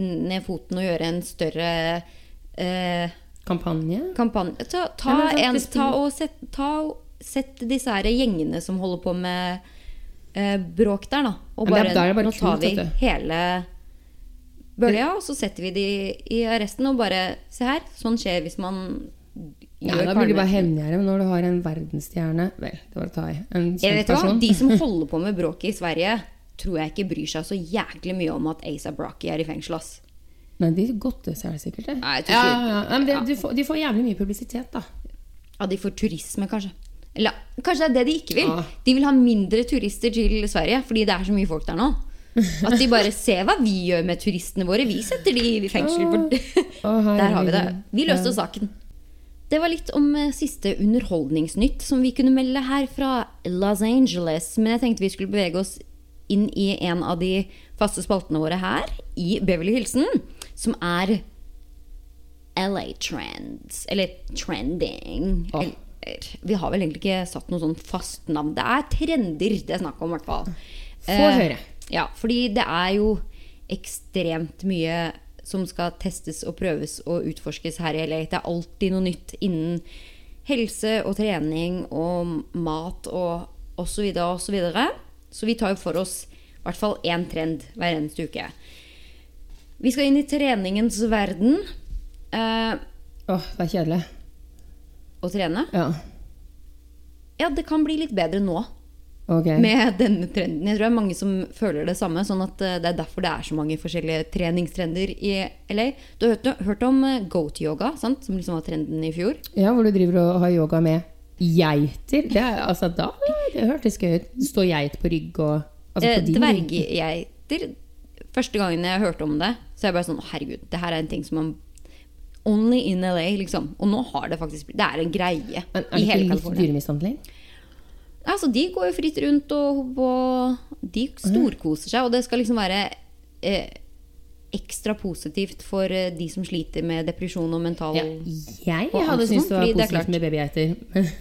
ned foten og gjøre en større eh, Kampanje? kampanje. Ta, ta, Ja, en, ta og ta, og sett disse her gjengene som holder på med eh, bråk der, da. Og bare, det er- det er bare nå tar vi hele bølja, og så setter vi de i arresten og bare Se her, sånn skjer hvis man Ja, da blir det bare hevngjerdet når du har en verdensstjerne Vel, det var å ta i. En kjent person. De som [LAUGHS] holder på med bråk i Sverige, tror jeg ikke bryr seg så jæklig mye om at Asa Brocky er i fengsel. ass. Nei, de godter seg sikkert, det. Nei, ja, ja, ja. Men det, de, får, de får jævlig mye publisitet, da. Ja, de får turisme, kanskje. Eller kanskje det er det de ikke vil. Ja. De vil ha mindre turister til Sverige fordi det er så mye folk der nå. At de bare ser hva vi gjør med turistene våre. Vi setter de i fengsel. Å, [LAUGHS] Der har vi det. Vi løste saken. Det var litt om eh, siste underholdningsnytt som vi kunne melde her fra Los Angeles. Men jeg tenkte vi skulle bevege oss inn i en av de faste spaltene våre her i Beverly Hilsen, som er LA Trends. Eller trending. Oh. Eller, vi har vel egentlig ikke satt noe sånn fast navn. Det er trender det er snakk om, i hvert fall. Få Eh, høre. Ja, fordi det er jo ekstremt mye som skal testes og prøves og utforskes her i LA. Det er alltid noe nytt innen helse og trening og mat og osv. og så videre. Så vi tar jo for oss i hvert fall én trend hver eneste uke. Vi skal inn i treningens verden. Eh, Åh, det er kjedelig. å trene. Ja. Ja, det kan bli litt bedre nå Ok. med denne trenden. Jeg tror det er mange som føler det samme. Sånn at eh, det er derfor det er så mange forskjellige treningstrender i LA. Du har hørt, hørt om eh, goat-yoga, som liksom var trenden i fjor? Ja, hvor du driver og har yoga med geiter. Det, er, altså, da, det hørtes gøy ut. Stå geit på rygg og altså, Dverggeiter. Første gangen jeg hørte om det, så jeg bare sånn Herregud, det her er en ting som man Only in LA, liksom. Og nå har det faktisk blitt Det er en greie Men er i det hele ikke litt dyremishandling? Altså, de går jo fritt rundt og, og de storkoser seg, og det skal liksom være eh, ekstra positivt for eh, de som sliter med depresjon og mental Ja, jeg Og hadde syntes det var positivt det med babygeiter.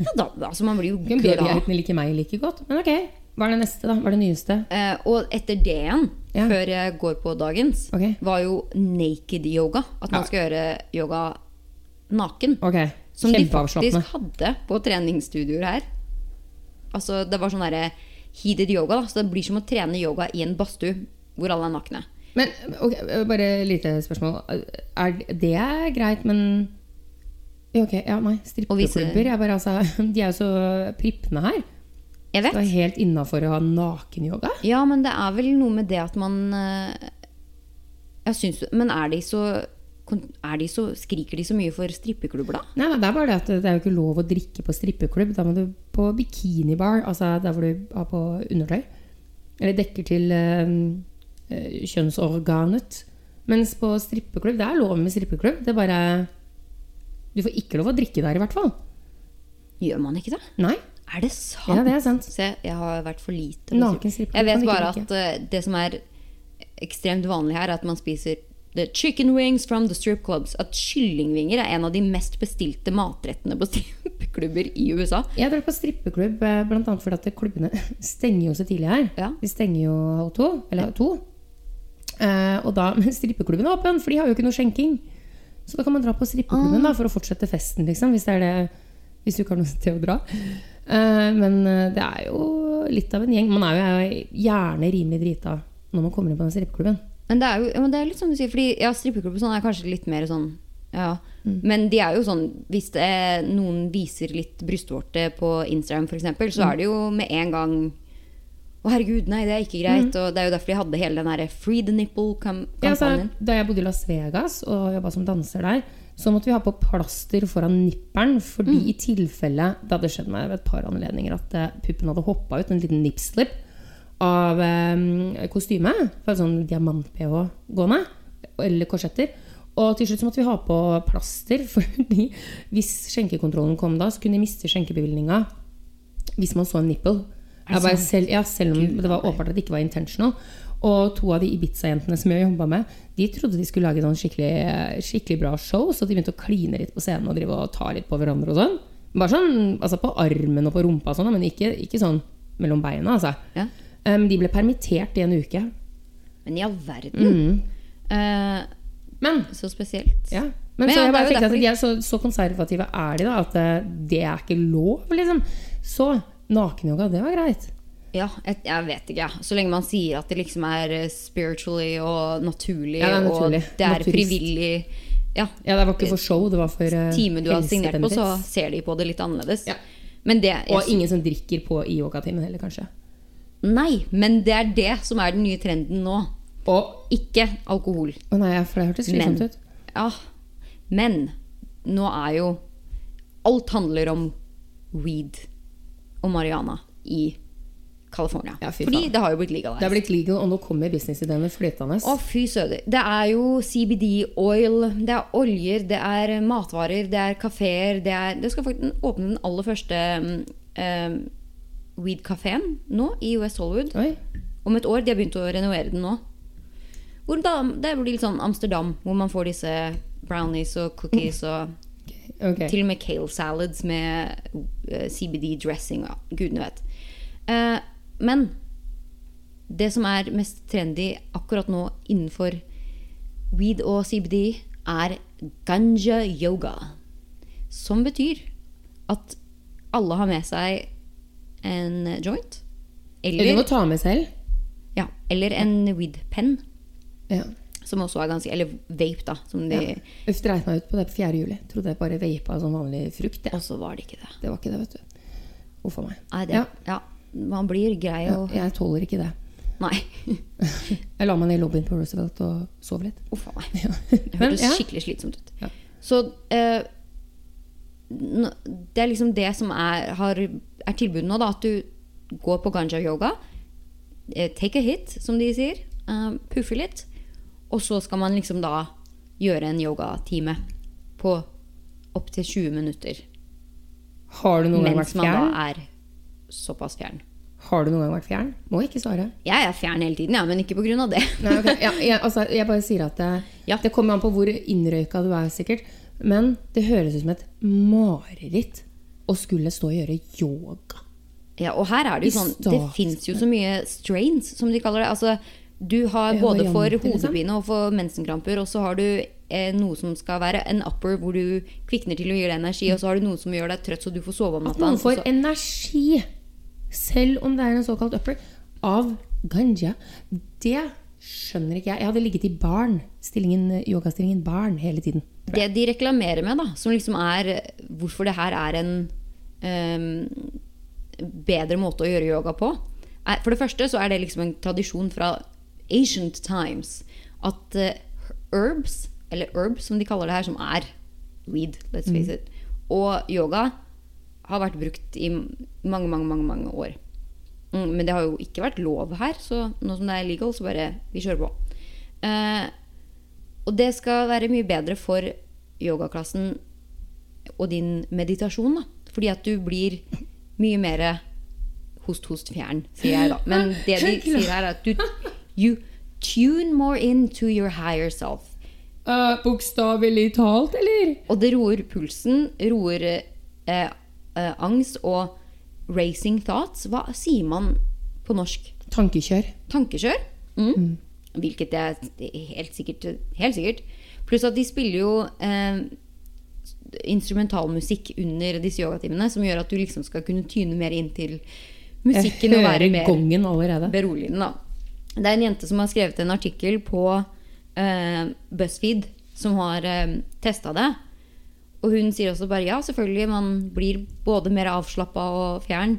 Ja, da, altså, man blir jo glad. babygeitene liker meg like godt. Men ok, hva er det neste, da? Hva er det nyeste? Eh, og etter det igjen, Ja. før jeg går på dagens, okay. var jo naked yoga. At man Ja. skal gjøre yoga naken. Okay. Som de faktisk hadde på treningsstudioer her. Altså, det var sånn derre heated yoga. Da. Så det blir som å trene yoga i en badstue hvor alle er nakne. Men okay, bare et lite spørsmål. Er, det er greit, men Ja, Ok, ja, nei. Strippeklubber altså, [LAUGHS] De er jo så prippende her. Jeg Det er helt innafor å ha nakenyoga. Ja, men det er vel noe med det at man eh, Jeg synes, Men er de så er de så, skriker de så mye for strippeklubber, da? Nei, Det er bare det at det er jo ikke lov å drikke på strippeklubb. Da må du på bikinibar, altså der hvor du har på undertøy. Eller dekker til eh, kjønnsorganet. Mens på strippeklubb, det er lov med strippeklubb. Det er bare Du får ikke lov å drikke der, i hvert fall. Gjør man ikke det? Nei. Er det sant? Ja, det er sant. Se, jeg har vært for lite. på Naken strip- Jeg vet bare at uh, det som er ekstremt vanlig her, er at man spiser the chicken wings from the strip clubs. At kyllingvinger er en av de mest bestilte matrettene på [LAUGHS] strippeklubber i USA. Jeg drar på strippeklubb bl.a. blant annet fordi at klubbene [LAUGHS] stenger jo så tidlig her. Ja. De stenger jo halv to, eller to. Uh, og da, [LAUGHS] Men strippeklubben er åpen, for de har jo ikke noe skjenking. Så da kan man dra på strippeklubben Ah. da, for å fortsette festen, liksom, hvis, det det, hvis du ikke har noe sted å dra. Eh, men eh, det er jo litt av en gjeng. Man er jo gjerne rimelig drita når man kommer inn på den strippeklubben. Men det er jo men det er litt sånn du sier, fordi ja, strippeklubben sånn er kanskje litt mer sånn ja. Mm. Men de er jo sånn Hvis det er, noen viser litt brystvorte på Instagram, f.eks., så Mm. er det jo med en gang Å, herregud, nei, det er ikke greit. Mm. Og det er jo derfor de hadde hele den derre Free the altså, nipple-kampanjen. da jeg bodde i Las Vegas og jobba som danser der, så måtte vi ha på plaster foran nipperen, fordi Mm. i tilfelle det hadde skjedd meg ved et par anledninger at eh, puppen hadde hoppa ut, en liten nipslip, av eh, kostymet. for sånn diamant-ph gående, eller korsetter. Og til slutt så måtte vi ha på plaster, [LAUGHS] fordi hvis skjenkekontrollen kom da, så kunne de miste skjenkebevilgninga hvis man så en bare, selv, ja, selv om det var åpenbart at det ikke var intentional. Og to av de Ibiza-jentene som jeg jobba med, de trodde de skulle lage noen skikkelig, skikkelig bra show, så de begynte å kline litt på scenen og drive og ta litt på hverandre og sånn. Bare sånn altså på armen og på rumpa og sånn, men ikke, ikke sånn mellom beina, altså. Ja. Um, de ble permittert i en uke. Men i all verden. Mm. Uh, Men så spesielt. Ja. Men, Men så jeg bare tenkte at de er så, så konservative er de da, at eh, det er ikke lov, liksom. Så nakenyoga, det var greit. Ja, jeg, jeg vet ikke. Så lenge man sier at det liksom er eh, spiritually og naturlig, Ja, det er naturlig. og det er Naturist. frivillig ja, Ja, det var ikke for show, det var for uh, time du har signert på, så ser de på det litt annerledes. Det Og ingen som drikker på i yogatimen heller, kanskje. Nei, men det er det som er den nye trenden nå. Og Ikke alkohol. Å nei, for det hørtes slitsomt ut. ja, men nå er jo Alt handler om weed og marihuana i California. Ja, Fordi det har jo blitt legalized. Det har blitt legal, og nå kommer businessideenene flytende. Å, fy søder. Det er jo CBD-oil, det er oljer, det er matvarer, det er kafeer Det, er, det skal faktisk åpne den aller første um, weed-kafeen nå i US Hollywood. Oi. Om et år. De har begynt å renovere den nå. Da, det blir litt sånn Amsterdam, hvor man får disse brownies og cookies og okay. til og med kale salads med uh, CBD-dressing. Ja, gudene vet. Eh, men det som er mest trendy akkurat nå innenfor weed og CBD, er ganja yoga. Som betyr at alle har med seg en joint. Eller du Eller, må ta med selv. ja, eller en weed-penn. Ja. Som også er ganske Eller vape, da. Som de, Ja. Uff, dreit meg ut på det på 4. juli. Trodde jeg bare vapa som vanlig frukt. Ja. Og så var det ikke det. Det var ikke det, vet du. Uff a meg. Nei, det Ja. ja. Man blir grei og jeg tåler ikke det. Nei. [LAUGHS] Jeg la meg ned i lobbyen på Roosevelt og sov litt. Uff a meg. Det hørtes ja. skikkelig slitsomt ut. Ja. Så eh, det er liksom det som er, har, er tilbudet nå, da. At du går på ganja yoga. Eh, take a hit, som de sier. Uh, puffe litt. Og så skal man liksom da gjøre en yogatime på opptil 20 minutter. Har du noen gang Mens man da fjern? er såpass fjern. Har du noen gang vært fjern? Må ikke svare. Jeg er fjern hele tiden, ja, men ikke pga. det. Nei, okay. ja, jeg, altså, jeg bare sier at det, Ja. det kommer an på hvor innrøyka du er, sikkert. Men det høres ut som et mareritt å skulle stå og gjøre yoga. Ja, og her er det jo sånn Det fins jo så mye strains, som de kaller det. Altså, du har både for liksom. hodepine og for mensenkramper, og så har du eh, noe som skal være en upper, hvor du kvikner til å gir deg energi, og så har du noe som gjør deg trøtt, så du får sove om At noen får energi, selv om det er en såkalt upper, av ganja, det skjønner ikke jeg. Jeg hadde ligget i barn, stillingen, yogastillingen barn hele tiden. Det de reklamerer med, da, som liksom er hvorfor det her er en um, bedre måte å gjøre yoga på er, For det første så er det liksom en tradisjon fra ancient times at uh, herbs, eller herb som de kaller det her, som er weed, let's face it, og yoga har vært brukt i mange, mange, mange, mange år. Mm, men det har jo ikke vært lov her, så nå som det er legal, så bare vi kjører på. Eh, og det skal være mye bedre for yogaklassen og din meditasjon. Da. Fordi at du blir mye mer host, host, fjern, sier jeg da. Men det de sier her, er at du you tune more into your higher self. Uh, Bokstavelig talt, eller? Og det roer pulsen, roer eh, eh, angst og racing thoughts. Hva sier man på norsk? Tankekjør. tankekjør. Mm. Hvilket er helt sikkert. Helt sikkert. Pluss at de spiller jo eh, instrumentalmusikk under disse yogatimene, som gjør at du liksom skal kunne tyne mer inn til musikken og være mer beroligende. Da. Det er en jente som har skrevet en artikkel på eh, BuzzFeed som har eh, testa det. Og hun sier også bare ja, selvfølgelig, man blir både mer avslappa og fjern.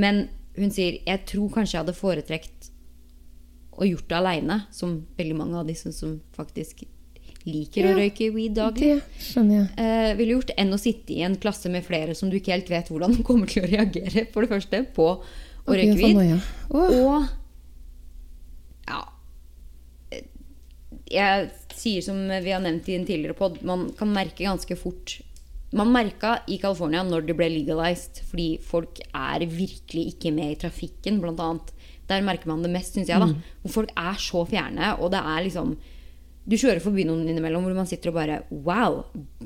Men hun sier jeg tror kanskje jeg hadde foretrekt å gjort det aleine, som veldig mange av disse som faktisk liker å røyke weed daglig. Eh, ville gjort enn å sitte i en klasse med flere som du ikke helt vet hvordan kommer til å reagere, for det første, på å Ok, røyke for weed. Og ja eh, Jeg sier som vi har nevnt i en tidligere pod, man kan merke ganske fort Man merka i California når det ble legalized, fordi folk er virkelig ikke med i trafikken, blant annet. Der merker man det mest, syns jeg. da Hvor folk er så fjerne, og det er liksom Du kjører forbi noen innimellom hvor man sitter og bare Wow,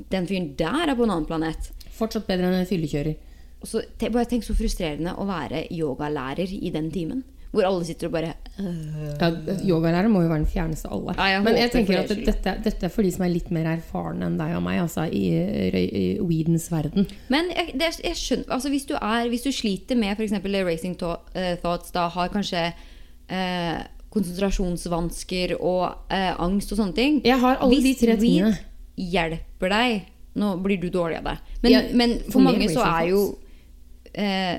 den fyren der er på en annen planet. Fortsatt bedre enn en fyllekjører. Og så, bare tenk så frustrerende å være yogalærer i den timen. Hvor alle sitter og bare øh. Ja, Yogalærer må jo være den fjerneste av alle. Ja, jeg Men jeg tenker at dette, dette er for de som er litt mer erfarne enn deg og meg, altså i, i, i weedens verden. Men jeg, det, jeg skjønner, altså hvis, du er, hvis du sliter med f.eks. racing eh, thoughts, da har kanskje eh, konsentrasjonsvansker og eh, angst og sånne ting Jeg har alle Hvis de tre weed tingene. hjelper deg Nå blir du dårlig av det. Men, Ja, men for for mange så er jo eh,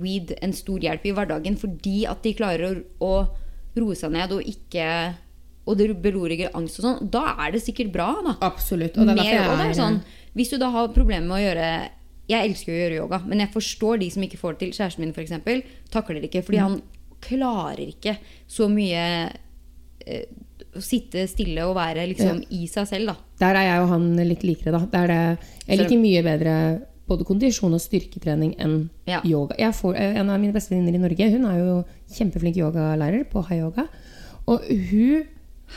weed en stor hjelp i hverdagen fordi at de klarer å, å roe seg ned og ikke Og det beroriger angst og sånn. Da er det sikkert bra, da. Absolutt. Og det er derfor jeg er sånn, hvis du da har problemer med å gjøre Jeg elsker å gjøre yoga, men jeg forstår de som ikke får det til. Kjæresten min, f.eks., takler ikke. Fordi Mm. han klarer ikke så mye eh, å sitte stille og være liksom i seg selv, da. Der er jeg og han litt likere, da. Det er det, jeg liker mye bedre både kondisjon og styrketrening enn Ja. yoga. Jeg får, eh, en av mine beste venninner i Norge hun er jo kjempeflink yogalærer på high yoga. Og hun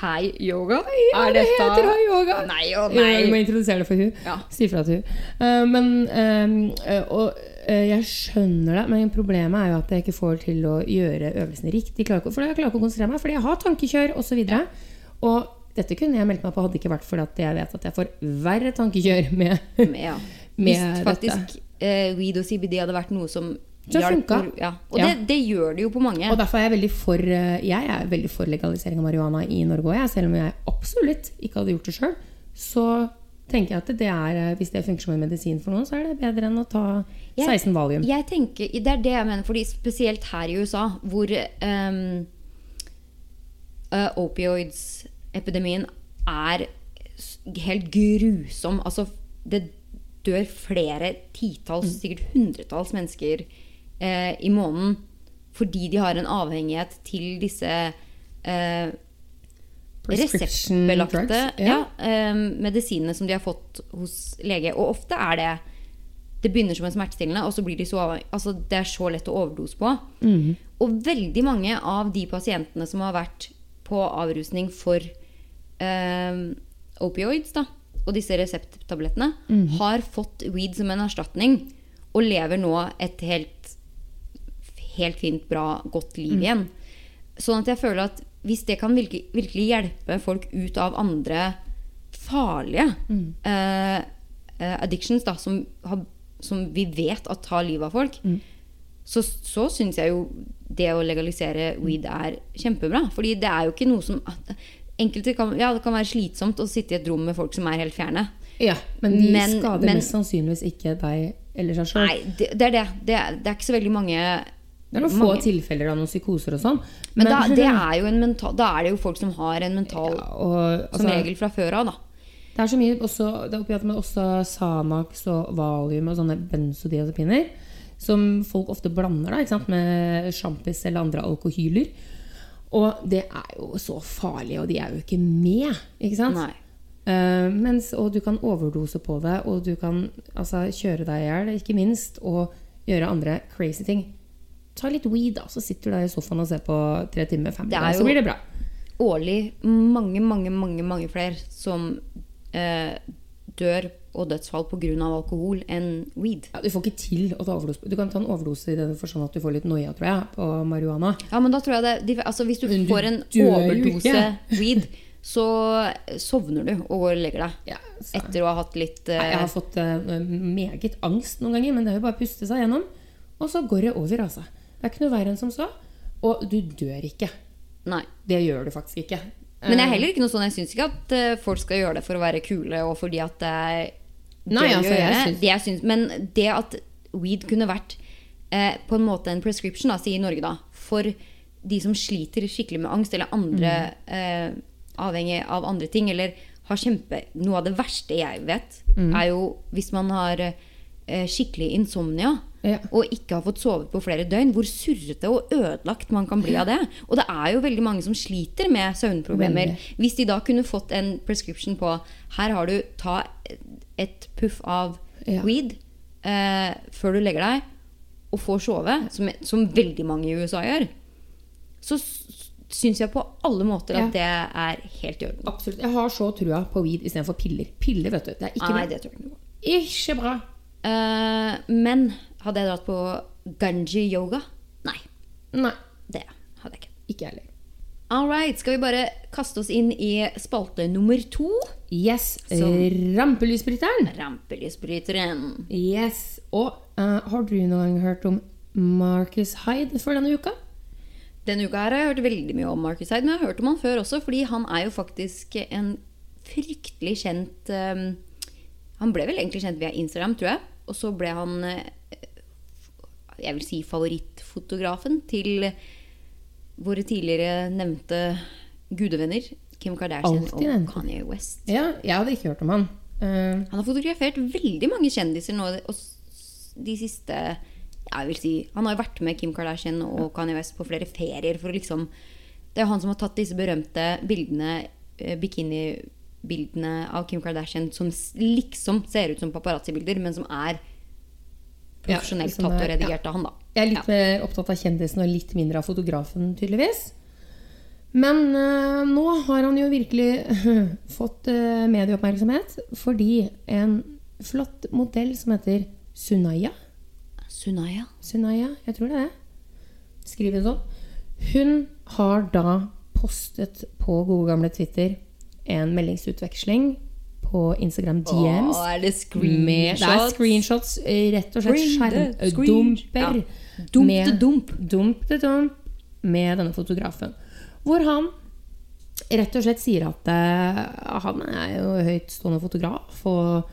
Hei, yoga? Ja, det heter high yoga! Nei og nei. Vi må introdusere det for hun Ja. Si fra til hun Uh, Men eh, Og uh, jeg skjønner det, men problemet er jo at jeg ikke får til å gjøre øvelsene riktig. Klarer For jeg klarer ikke å konsentrere meg, fordi jeg har tankekjør osv. Og, så og dette kunne jeg meldt meg på, hadde ikke vært fordi jeg vet at jeg får verre tankekjør med med Ja. Med Hvis faktisk eh, weed og CBD hadde vært noe som hjalp. Ja. Og Ja. Det, det gjør det jo på mange. Og derfor er jeg veldig for eh, Jeg er veldig for legalisering av marihuana i Norge òg, selv om jeg absolutt ikke hadde gjort det sjøl. Så tenker jeg at det er, eh, hvis det funker som en medisin for noen, så er det bedre enn å ta Jeg- 16 valium. Jeg tenker, Det er det jeg mener, fordi spesielt her i USA, hvor um, opioids-epidemien er helt grusom. Altså, det dør flere titalls, sikkert hundretalls mennesker eh, i måneden fordi de har en avhengighet til disse eh, reseptbelagte drugs, ja. ja. eh, medisinene som de har fått hos lege. Og ofte er det Det begynner som en smertestillende, og så blir de så altså Det er så lett å overdose på. Mhm. Og veldig mange av de pasientene som har vært på avrusning for eh, opioids, da, og disse resepttablettene, mm. har fått weed som en erstatning, og lever nå et helt helt fint, bra, godt liv igjen. Sånn at jeg føler at hvis det kan virkelig, virkelig hjelpe folk ut av andre farlige mm. eh, addictions, da, som, har, som vi vet at tar livet av folk, så, så syns jeg jo det å legalisere weed er kjempebra. Fordi det er jo ikke noe som Enkelte kan, ja, det kan være slitsomt å sitte i et rom med folk som er helt fjerne. Ja, men de Men- skader men- mest sannsynligvis ikke deg eller seg sjøl. Nei, det, det er det. Det det er ikke så veldig mange Det er noen få tilfeller av noen psykoser og sånn. Men, da, det er mental, da er det jo folk som har en mental ja, og, Som altså, regel fra før av, da. Det er så mye også, det er opiat med også Sanax og Valium og sånne benzodiazepiner. Som folk ofte blander da, med sjampis eller andre alkohyler. Og det er jo så farlig, og de er jo ikke med. Ikke sant? Nei. Uh, mens, og du kan overdose på det, og du kan altså, kjøre deg i hjel, ikke minst, og gjøre andre crazy ting. Ta litt weed, da, så sitter du der i sofaen og ser på tre timer, fem er timer, så blir det bra. Årlig mange, mange, mange mange flere som eh, dør og dødsfall pga. alkohol enn weed. Ja, du får ikke til å ta overdose. Du kan ta en overdose i den forstand at du får litt noia, tror jeg, på marihuana. Ja, men da tror jeg det de, altså Hvis du du får en overdose weed, så sovner du og går og legger deg. Ja. Etter å ha hatt litt uh... Jeg har fått uh, meget angst noen ganger, men det er jo bare å puste seg gjennom. Og så går det over, altså. Det er ikke noe verre enn som så. Og du dør ikke. Nei. Det gjør du faktisk ikke. Men jeg er heller ikke noe sånn, jeg syns ikke at eh, folk skal gjøre det for å være kule og fordi at det er Nei, å altså, gjøre. syns- det synes men det at weed kunne vært eh, på en måte en prescription, da, sier Norge, da, for de som sliter skikkelig med angst, eller andre Mm. eh, avhengig av andre ting, eller har kjempe Noe av det verste jeg vet, Mm. er jo hvis man har eh, skikkelig insomnia. Ja. Og ikke har fått sovet på flere døgn. Hvor surrete og ødelagt man kan bli av det. Og det er jo veldig mange som sliter med søvnproblemer. Hvis de da kunne fått en prescription på Her har du ta et puff av Ja. weed eh, før du legger deg, og får sove, som, som veldig mange i USA gjør, så syns jeg på alle måter at det er helt i orden. Absolutt. Jeg har så trua på weed istedenfor piller. Piller, vet du. Det er ikke Nei, bra. det tror jeg ikke. Ikke bra. Eh, men hadde jeg dratt på ganji yoga? Nei, Nei. det hadde jeg ikke. Ikke jeg heller. All right, skal vi bare kaste oss inn i spalte nummer to? Yes. Som- Rampelysbryteren. Rampelysbryteren. Yes. Og uh, har du noen gang hørt om Marcus Hyde for denne uka? Denne uka her har jeg hørt veldig mye om Marcus Hyde, men jeg har hørt om han før også, fordi han er jo faktisk en fryktelig kjent um, Han ble vel egentlig kjent via Instagram, tror jeg. Og så ble han eh, jeg vil si favorittfotografen til våre tidligere nevnte gudevenner. Kim Kardashian Altid. og. Kanye West. Ja, jeg hadde ikke hørt om han. Uh, Han har fotografert veldig mange kjendiser nå og de siste jeg vil si, Han har jo vært med Kim Kardashian og Kanye West på flere ferier. for liksom, Det er jo han som har tatt disse berømte bildene, eh, bikinibildene av Kim Kardashian som liksom ser ut som paparazzi-bilder, men som er profesjonelt som tatt og er- redigert av han. da. jeg er litt mer opptatt av kjendisen og litt mindre av fotografen, tydeligvis. Men uh, nå har han jo virkelig [LAUGHS] fått uh, medieoppmerksomhet fordi en flott modell som heter Sunaya Sunaya. Sunaya, jeg tror det er det. Skriver det sånn. Hun har da postet på gode gamle Twitter en meldingsutveksling på Instagram DMs. Åh, er det med, det er screenshots? screenshots, eh, rett og slett skjermdumper. Ja. Dump med- dump. Dump med denne fotografen. Hvor han rett og slett sier at uh, han er jo høytstående fotograf. Og,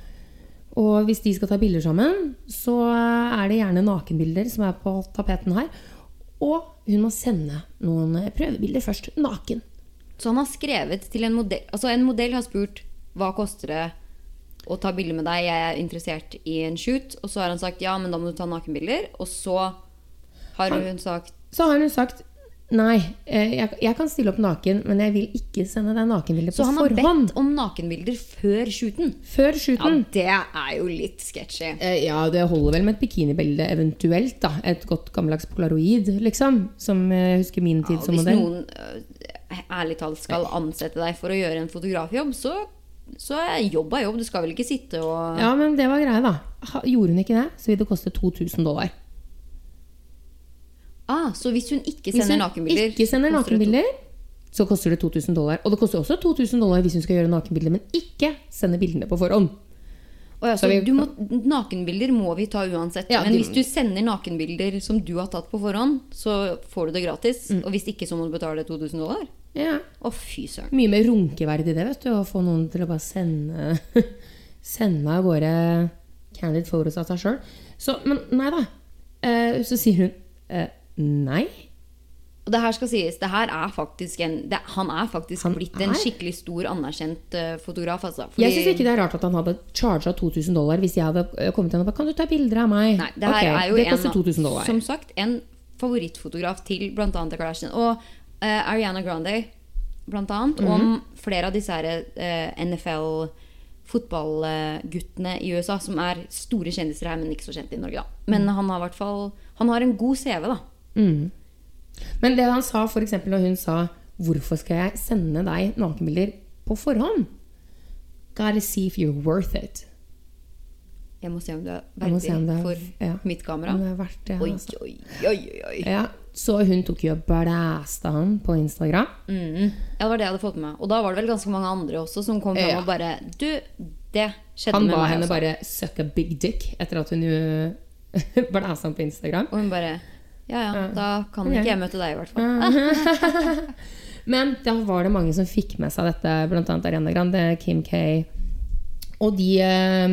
og hvis de skal ta bilder sammen, så er det gjerne nakenbilder som er på tapeten her. Og hun må sende noen prøvebilder først. Naken. Så han har skrevet til en modell Altså en modell har spurt hva koster det å ta bilder med deg, jeg er interessert i en shoot. Og så har han sagt ja, men da må du ta nakenbilder. Og så har hun sagt Så har hun sagt nei, eh, jeg, jeg kan stille opp naken, men jeg vil ikke sende deg nakenbilder på forhånd. Så han har forhånd. bedt om nakenbilder før shooten. Før Ja, det er jo litt sketchy. Eh, Ja, det holder vel med et bikinibilde eventuelt. da Et godt gammeldags polaroid, liksom. Som jeg husker min tid Ja, som hvis noen ærlig talt skal ansette deg for å gjøre en fotografjobb, så, så er jobb er jobb. Du skal vel ikke sitte og Ja, men det var greia, da. Gjorde hun ikke det, så vil det koste 2000 dollar. ah, Så hvis hun ikke sender nakenbilder Hvis hun ikke sender nakenbilder, så koster det 2000 dollar. Og det koster også 2000 dollar hvis hun skal gjøre nakenbilder, men ikke sende bildene på forhånd. Oh ja, så Så vi- du må, nakenbilder må vi ta uansett. Ja, men de- hvis du sender nakenbilder som du har tatt på forhånd, så får du det gratis. Mm. Og hvis ikke, så må du betale 2000 dollar. Ja. Å, fy søren. Mye mer runkeverdig det, vet du. Å få noen til å bare sende [LAUGHS] Sende av gårde candid photos av seg sjøl. Så, men nei da. Eh, så sier hun eh, nei. Og det her skal sies, det her er faktisk en det, Han er faktisk Han blitt en er? skikkelig stor, anerkjent uh, fotograf. Altså. Jeg syns ikke det er rart at han hadde charga 2000 dollar hvis jeg hadde eh, kommet til ham og Kan du ta bilder av meg? Nei, det her okay, er jo det en, 2000 dollar. som sagt en favorittfotograf til bl.a. The Kardashian. Og eh, Ariana Grande, blant annet. Mhm. Om flere av disse her, eh, NFL-fotballguttene i USA, som er store kjendiser her, men ikke så kjente i Norge. da. Men Mhm. han har hvert fall Han har en god CV, da. Mm. Men det han sa eksempel når hun sa 'Hvorfor skal jeg sende deg nakenbilder på forhånd?' Gotta see if you're worth it. Jeg må se om du er verdig er- for ja. mitt kamera. Er verdt det, Oi, altså. oi, oi, oi, oi. Ja, så hun tok jo og blæsta han på Instagram. Mm. Ja, det var det jeg hadde fått med meg. Og da var det vel ganske mange andre også som kom fram Ja. og bare Du, det skjedde Han med ba henne også. bare 'suck a big dick' etter at hun [LAUGHS] blæsta han på Instagram. Og hun bare Ja, ja. Da kan ikke jeg møte deg, i hvert fall. [LAUGHS] Men da var det mange som fikk med seg dette, bl.a. Ariana Grande, Kim K. Og de, eh,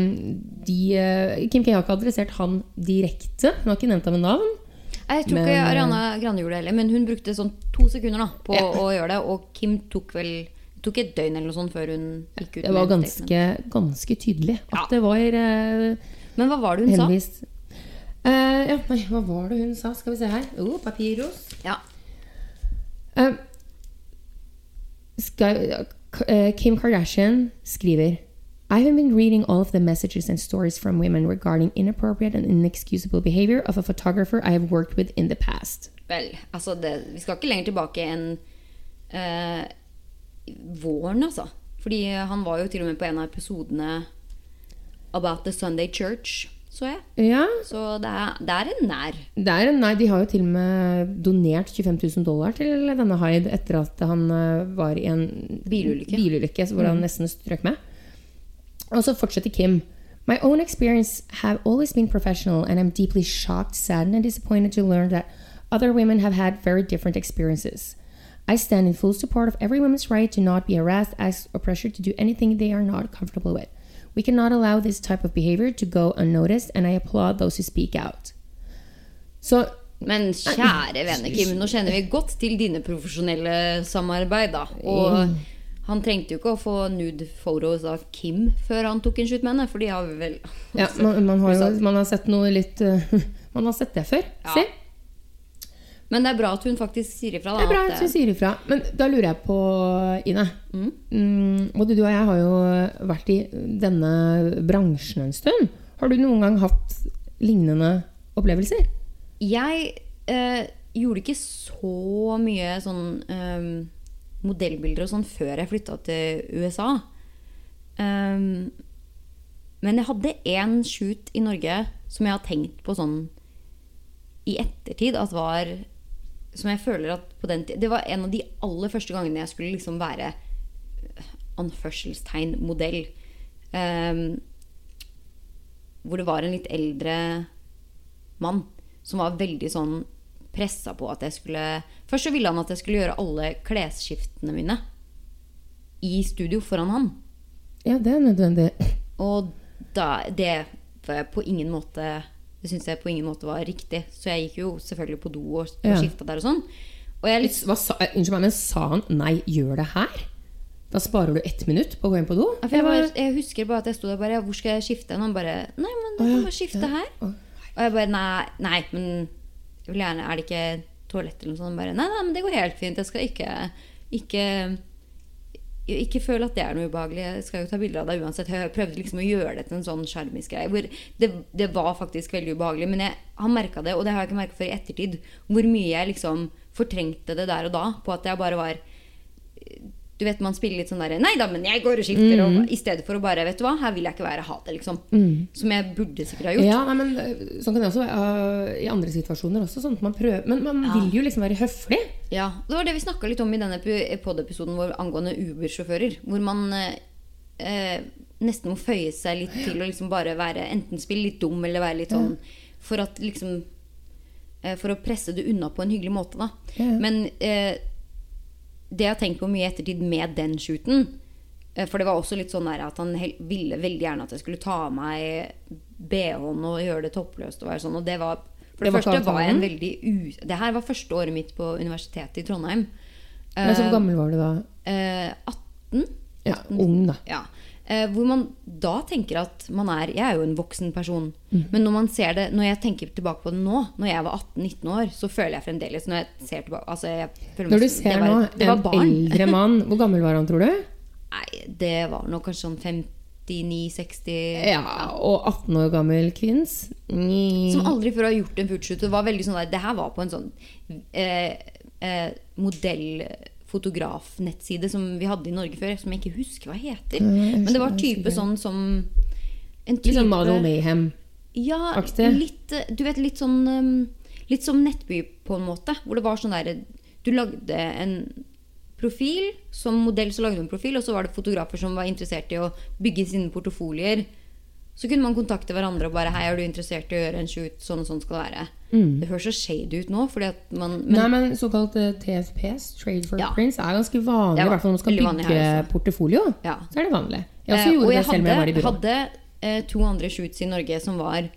de eh, Kim K har ikke adressert han direkte. Hun har ikke nevnt ham med navn. Jeg tror ikke Men, eh, Ariana Grande gjorde det heller, men hun brukte sånn to sekunder da, på Ja. å gjøre det. Og Kim tok vel tok et døgn eller noe sånt før hun gikk ut Det var ganske, ganske tydelig at Ja. det var uh, Men hva var det hun henvist Uh, ja, nei, hva var det hun sa? Skal vi se her. Oh, papiros. Ja. Uh, skal, eh, Kim Kardashian skriver I have been reading all of the messages and stories from women regarding inappropriate and inexcusable behavior of a photographer I have worked with in the past. Vel, altså det, vi skal ikke lenger tilbake enn eh, våren, altså. Fordi han var jo til og med på en av episodene About the Sunday Church, så jeg. Ja, Så det er, det er en nær. det er en, nær. de har jo til og med donert 25 000 dollar til denne Hyde etter at han eh, var i en Bilulykke. bilulykke hvor han nesten strøk med. Og så fortsetter Kim. My own experience have always been professional, and I'm deeply shocked, saddened, and disappointed to learn that other women have had very different experiences. I stand in full support of every woman's right to not be harassed, asked, or pressured to do anything they are not comfortable with. We cannot allow this type of behavior to go unnoticed, and I applaud those who speak out. Så Men kjære vene, Kim, nå kjenner vi godt til dine profesjonelle samarbeid, da. Og mm. Han trengte jo ikke å få nude photos av Kim før han tok en shoot med henne, for de har vel [LAUGHS] Ja, man, man, har jo man har sett noe litt eh, [LAUGHS] Man har sett det før. Ja. Se. Men det er bra at hun faktisk sier ifra. Da, Det er bra at hun sier ifra. Men da lurer jeg på, Ine mm, Både du og jeg har jo vært i denne bransjen en stund. Har du noen gang hatt lignende opplevelser? Jeg eh, gjorde ikke så mye sånn eh, modellbilder og sånn før jeg flytta til USA. Um, men jeg hadde én shoot i Norge som jeg har tenkt på sånn i ettertid at var Som jeg føler at på den tid Det var en av de aller første gangene jeg skulle liksom være anførselstegn modell. Um, hvor det var en litt eldre mann som var veldig sånn pressa på at jeg skulle Først så ville han at jeg skulle gjøre alle klesskiftene mine i studio foran han. Ja, det er nødvendig. Og da, det var på ingen måte Det syns jeg på ingen måte var riktig. Så jeg gikk jo selvfølgelig på do og, og Ja. skifta der og sånn. Og jeg litt Hva sa, eh, unnskyld meg, men sa han 'nei, gjør det her'? Da sparer du ett minutt på å gå inn på do? Ja, jeg, bare, jeg husker bare at jeg sto der bare Hvor skal jeg skifte? Og han bare Nei, men du kan bare skifte her. Og jeg bare Nei, nei men jeg vil gjerne Er det ikke toalett eller noe sånt? Bare Nei, nei, men det går helt fint. Jeg skal ikke Ikke ikke føle at det er noe ubehagelig. Jeg skal jo ta bilder av deg uansett. Jeg prøvde liksom å gjøre det til en sånn skjermisk greie. Hvor det, det var faktisk veldig ubehagelig. Men jeg, har merka det, og det har jeg ikke merka før i ettertid, hvor mye jeg liksom fortrengte det der og da. På at jeg bare var Du vet, man spiller litt sånn derre Nei da, men jeg går og skifter. Og, I stedet for å bare Vet du hva, her vil jeg ikke være. Ha det, liksom. Som jeg burde sikkert ha gjort. Ja, nei, men eh, Sånn kan det også eh, i andre situasjoner. også, sånn at man prøver, Men man vil jo liksom være høflig. Ja, Det var det vi snakka litt om i denne pod-episoden vår angående Uber-sjåfører. Hvor man eh, nesten må føye seg litt til å liksom bare være enten spille litt dum eller være litt sånn For at liksom For å presse det unna på en hyggelig måte, da. Ja. Men eh, det jeg har tenkt på mye i ettertid med den shooten eh, For det var også litt sånn der at han ville veldig gjerne at jeg skulle ta av meg BH-en og gjøre det toppløst. Og være sånn, og det var For det, Det var første var jeg en veldig u... Det her var første året mitt på universitetet i Trondheim. Men så hvor gammel var du da? Eh, 18. Ja, Ung, da. Ja. Eh, hvor man da tenker at man er Jeg er jo en voksen person. Mm. Men når man ser det Når jeg tenker tilbake på det nå, når jeg var 18-19 år, så føler jeg fremdeles Når jeg ser tilbake altså jeg føler Når du ser det var, nå en barn. eldre [LAUGHS] mann Hvor gammel var han, tror du? Nei, det var nok kanskje sånn 59-60 Ja, Og 18 år gammel kvinns? Ni- Som aldri før har gjort en footshoot. Det var veldig sånn der, det her var på en sånn eh, eh, modellfotografnettside som vi hadde i Norge før, som jeg ikke husker hva heter. Men det var type sånn som en type, Litt sånn Model Mayhem. Ja, litt eh, Du vet, litt sånn Litt som Nettby, på en måte. Hvor det var sånn der Du lagde en profil. Som modell så lagde du en profil, og så var det fotografer som var interessert i å bygge sine portofolier Så kunne man kontakte hverandre og bare 'Hei, er du interessert i å gjøre en shoot? Sånn og sånn skal det være'. Mm. Det høres så shady ut nå, fordi at man men, Nei, men såkalt eh, TFPs, Trade for Ja. Prints, er ganske vanlig. I hvert fall når man skal bygge her portefolio. Ja. Så er det vanlig. Jeg også Eh, gjorde og det jeg selv om jeg var i byrå. hadde eh, to andre shoots i Norge som var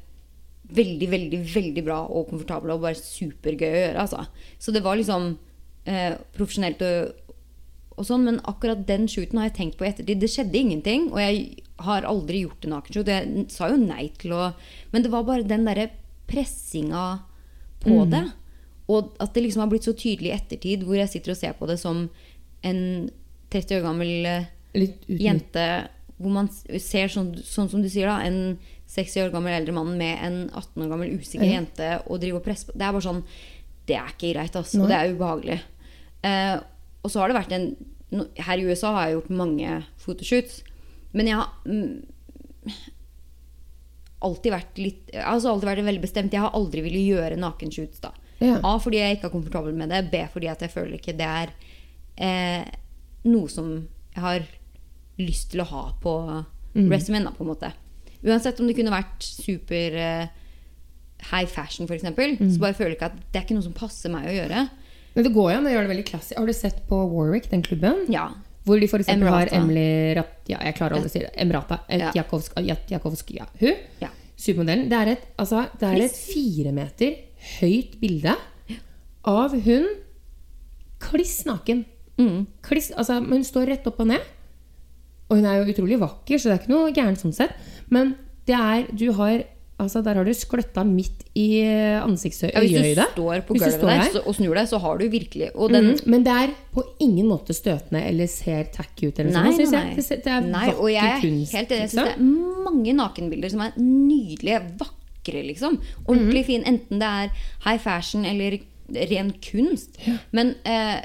veldig, veldig veldig bra og komfortable og bare supergøy å gjøre. Altså. Så det var liksom eh, profesjonelt og, og sånn, men akkurat den shooten har jeg tenkt på i ettertid. Det skjedde ingenting, og jeg har aldri gjort en nakenshoot. Jeg sa jo nei til å Men det var bare den derre pressinga på det. Og at det liksom har blitt så tydelig i ettertid, hvor jeg sitter og ser på det som en 30 år gammel eh, jente hvor man ser sånn, sånn som du sier da en 60 år gammel eldre mann med en 18 år gammel usikker Ja. jente og driver og presser på Det er bare sånn Det er ikke greit, altså. Og det er ubehagelig. Eh, og så har det vært en Her i USA har jeg gjort mange fotoshoots. Men jeg har mm, alltid vært litt altså alltid vært veldig bestemt. Jeg har aldri villet gjøre nakenshoots. da Ja. A fordi jeg ikke er komfortabel med det. B fordi at jeg føler ikke det er eh, noe som jeg har lyst til å ha på Mm. resumen, da, på en måte. Uansett om det kunne vært super eh, high fashion, f.eks., Mm. så bare føler jeg ikke at det er ikke noe som passer meg å gjøre. Men det går jo an å gjøre det veldig klassisk. Har du sett på Warwick, den klubben? Ja. Hvor de f.eks. har. Emily Rat... Ja, jeg klarer aldri å si det. Emrata. Ja. Jakowsk, ja. Hun. Ja. Supermodellen. Det er et, altså, det er et fire meter høyt bilde av hun kliss naken. Mm. Kliss, altså, hun står rett opp og ned. Og hun er jo utrolig vakker, så det er ikke noe gærent sånn sett. Men det er Du har Altså, der har du skløtta midt i Ja, hvis du står på gulvet der og snur deg, så har du virkelig Og den mm, Men det er på ingen måte støtende eller ser tacky ut. Eller Nei, sånn, nei, nei. Det, ser- det er Nei, vakker og jeg kunst. helt. Jeg liksom. synes det er mange nakenbilder som er nydelige, vakre, liksom. Ordentlig Ordentlig fin. Enten det er high fashion eller ren kunst. Men, eh,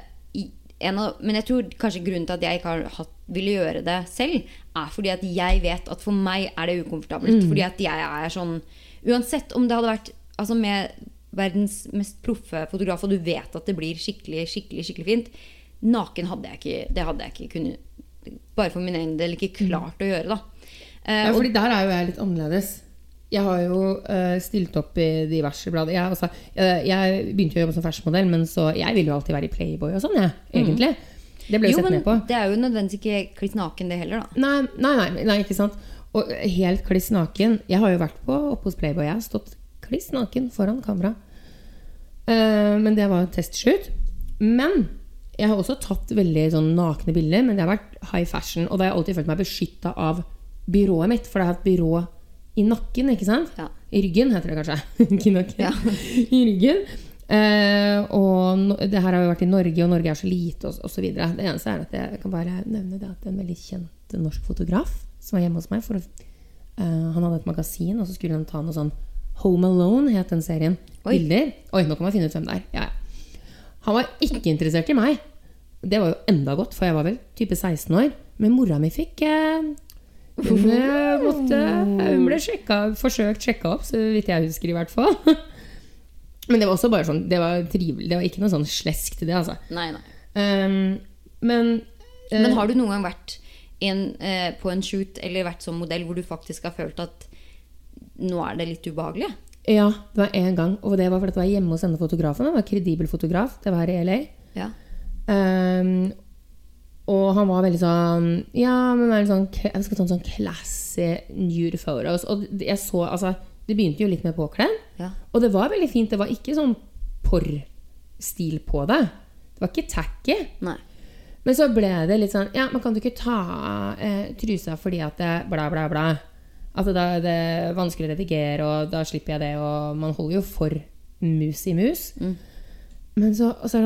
av, men jeg tror kanskje grunnen til at jeg ikke har hatt, ville gjøre det selv, er fordi at jeg vet at for meg er det ukomfortabelt. Mm. Fordi at jeg er sånn Uansett om det hadde vært altså med verdens mest proffe fotograf, og du vet at det blir skikkelig, skikkelig, skikkelig fint Naken hadde jeg ikke Det hadde jeg ikke kunnet Bare for min egen del ikke klart å gjøre, da. Uh, Ja, og, fordi der er jo jeg litt annerledes. Jeg har jo uh, stilt opp i diverse blader. Jeg, altså, jeg, jeg begynte jo å jobbe som fashionmodell, men så jeg ville jo alltid være i Playboy og sånn, jeg, egentlig. Det ble jo jo, sett men ned på. det er jo nødvendigvis ikke kliss naken, det heller, da. Nei, nei, nei, nei, ikke sant. Og helt kliss naken. Jeg har jo vært på oppe hos Playboy. Jeg har stått kliss naken foran kamera. Uh, men det var testshoot. Men jeg har også tatt veldig sånn nakne bilder, men det har vært high fashion. Og da har jeg alltid følt meg beskytta av byrået mitt, for det er et byrå i nakken, ikke sant? Ja. I ryggen, heter det kanskje. [LAUGHS] Ikke i nakken. Ja. [LAUGHS] I ryggen. Eh, og no, det her har jo vært i Norge, og Norge er så lite, og osv. Det eneste er at jeg kan bare nevne det at en veldig kjent norsk fotograf som var hjemme hos meg for eh, Han hadde et magasin, og så skulle han ta noe sånn Home Alone, het den serien. Oi. Bilder. Oi, nå kan man finne ut hvem det er. Ja, ja. Han var ikke interessert i meg. Det var jo enda godt, for jeg var vel type 16 år. Men mora mi fikk eh, hun, måtte, hun ble sjekka, forsøkt sjekka opp, så vidt jeg husker i hvert fall. [LAUGHS] Men det var også bare sånn Det var trivelig. Det var ikke noe sånn slesk til det, altså. Nei, nei. Um, men uh, Men har du noen gang vært en, uh, på en shoot eller vært som modell hvor du faktisk har følt at nå er det litt ubehagelig? Ja, det var én gang. Og det var fordi det var hjemme hos denne fotografen. Han var kredibel fotograf. Det var her i LA. Ja. Um, og han var veldig sånn Ja, men veldig sånn, jeg skal ta en sånn classy nude photos. Og jeg så, altså Det begynte jo litt med påkledd. Ja. Og det var veldig fint. Det var ikke sånn porr-stil på det. Det var ikke tacky. Nei. Men så ble det litt sånn Ja, men kan du ikke ta av eh, trusa fordi at det bla, bla, bla? Altså da er det vanskelig å redigere, og da slipper jeg det, og man holder jo for mus i mus. Men så, så,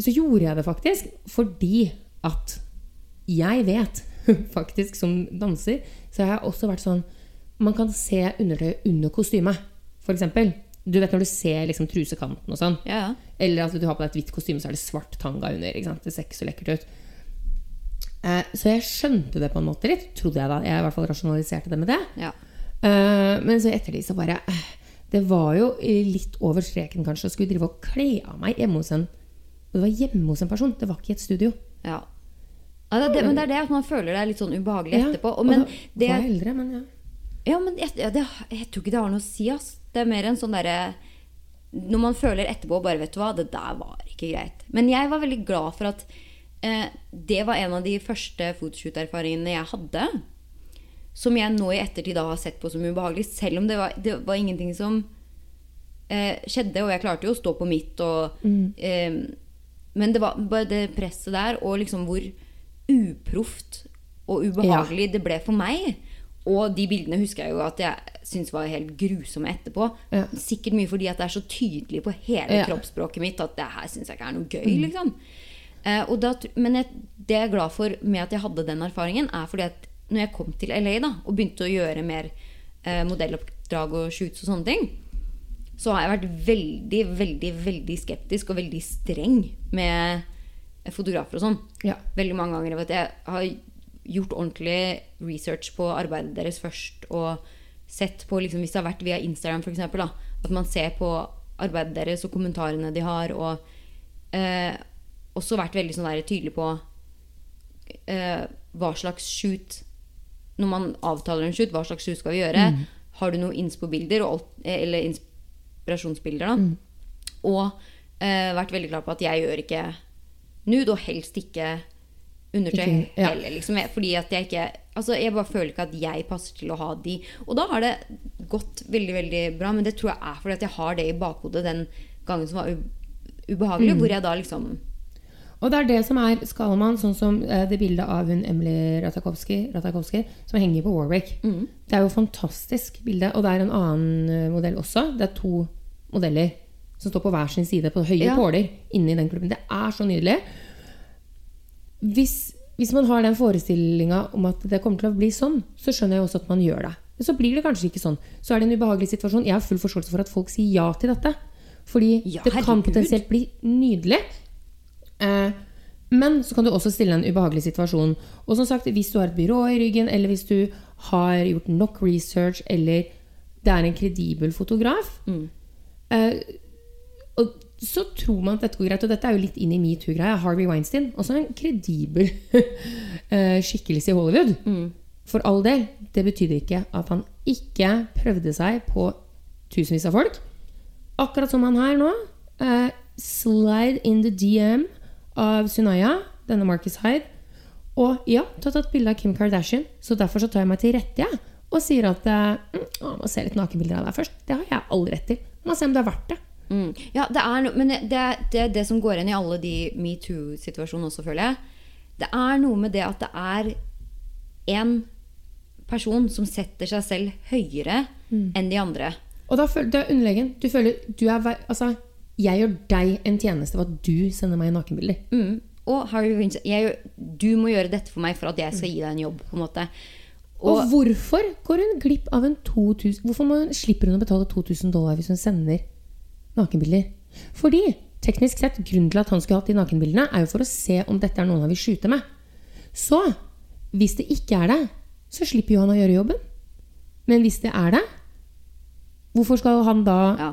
så gjorde jeg det faktisk fordi at jeg vet, [LAUGHS] faktisk som danser, så har jeg også vært sånn Man kan se undertøyet under kostymet, f.eks. Du vet når du ser liksom trusekanten og sånn. Ja, ja. Eller at du har på deg et hvitt kostyme, så er det svart tanga under. Det ser ikke så lekkert ut. Eh, så jeg skjønte det på en måte litt, trodde jeg da. Jeg i hvert fall rasjonaliserte det med det. ja. Eh, men så i ettertid så bare eh, Det var jo litt over streken kanskje å skulle drive og kle av meg hjemme hos en Og det var hjemme hos en person, det var ikke i et studio. Ja. ja det, det, men det er det at man føler det er litt sånn ubehagelig Ja, etterpå. Og, og da det, eldre, men ja. Ja, men jeg, ja, det, jeg tror ikke det har noe å si, ass. Det er mer en sånn derre Når man føler etterpå bare vet du hva, det der var ikke greit. Men jeg var veldig glad for at eh, det var en av de første fotoshoot-erfaringene jeg hadde. Som jeg nå i ettertid da har sett på som ubehagelig, selv om det var, det var ingenting som eh, skjedde. Og jeg klarte jo å stå på mitt og eh, Men det var bare det presset der, og liksom hvor uproft og ubehagelig det ble for meg. Og de bildene husker jeg jo at jeg syntes var helt grusomme etterpå. Ja. Sikkert mye fordi at det er så tydelig på hele Ja. kroppsspråket mitt at det her syns jeg ikke er noe gøy. liksom. Eh, og da, men jeg, det jeg er glad for med at jeg hadde den erfaringen, er fordi at når jeg kom til LA da, og begynte å gjøre mer eh, modelloppdrag og shoots og sånne ting, så har jeg vært veldig, veldig, veldig skeptisk og veldig streng med fotografer og sånn. Ja. Veldig mange ganger. Jeg, vet, jeg har gjort ordentlig research på arbeidet deres først. Og sett på, liksom, hvis det har vært via Instagram f.eks., at man ser på arbeidet deres og kommentarene de har. Og eh, også vært veldig sånn der, tydelig på eh, hva slags shoot Når man avtaler en shoot, hva slags shoot skal vi gjøre? Har du noen inspo-bilder eller alt- eller inspirasjonsbilder? da? Og eh, vært veldig klar på at jeg gjør ikke nude, og helst ikke undertøy Ikke- ja. heller. Liksom, fordi at jeg ikke Altså, jeg bare føler ikke at jeg passer til å ha de. Og da har det gått veldig, veldig bra, men det tror jeg er fordi at jeg har det i bakhodet den gangen som var ubehagelig, hvor jeg da liksom Og det er det som er Skal man, sånn som eh, det bildet av hun Emily Ratakowski, Ratakowski som henger på Warwick. Det er jo et fantastisk bilde. Og det er en annen eh, modell også. Det er to modeller som står på hver sin side på høye Ja. påler inni den klubben. Det er så nydelig. Hvis, hvis man har den forestillinga om at det kommer til å bli sånn, så skjønner jeg også at man gjør det. Men så blir det kanskje ikke sånn. Så er det en ubehagelig situasjon. Jeg har full forståelse for at folk sier ja til dette. Fordi Ja, det kan potensielt bli nydelig. Eh, men så kan du også stille en ubehagelig situasjon. Og som sagt, hvis du har et byrå i ryggen, eller hvis du har gjort nok research, eller det er en kredibel fotograf, eh, og så tror man at dette går greit. Og dette er jo litt inn i metoo-greia. Harvey Weinstein, også en kredibel [LAUGHS] eh, skikkelse i Hollywood. For all del. Det betydde ikke at han ikke prøvde seg på tusenvis av folk. Akkurat som han her nå. Uh, slide in the DM av Sunaya, denne Marcus Hyde. Og ja, du har tatt bilde av Kim Kardashian, så derfor så tar jeg meg til rette, jeg. Og sier at uh, mm, å, må se litt nakenbilder av deg først. Det har jeg all rett til. Må se om det er verdt det. Mm. Ja, det er no, men det det det som går igjen i alle de metoo-situasjonene også, føler jeg. Det er noe med det at det er en person som setter seg selv høyere enn de andre. Og da føler det er underlegen. Du føler du er Altså, jeg gjør deg en tjeneste ved at du sender meg nakenbilder. Mm. Og Harry Weinstein, jeg, du må gjøre dette for meg for at jeg skal gi deg en jobb. på en måte. Og, Og, hvorfor går hun glipp av en 2000 Hvorfor må hun, slipper hun å betale 2000 dollar hvis hun sender nakenbilder? Fordi teknisk sett, grunnen til at han skulle hatt de nakenbildene, er jo for å se om dette er noen han vil skyte med. Så hvis det ikke er det, så slipper jo han å gjøre jobben. Men hvis det er det, hvorfor skal han da ja.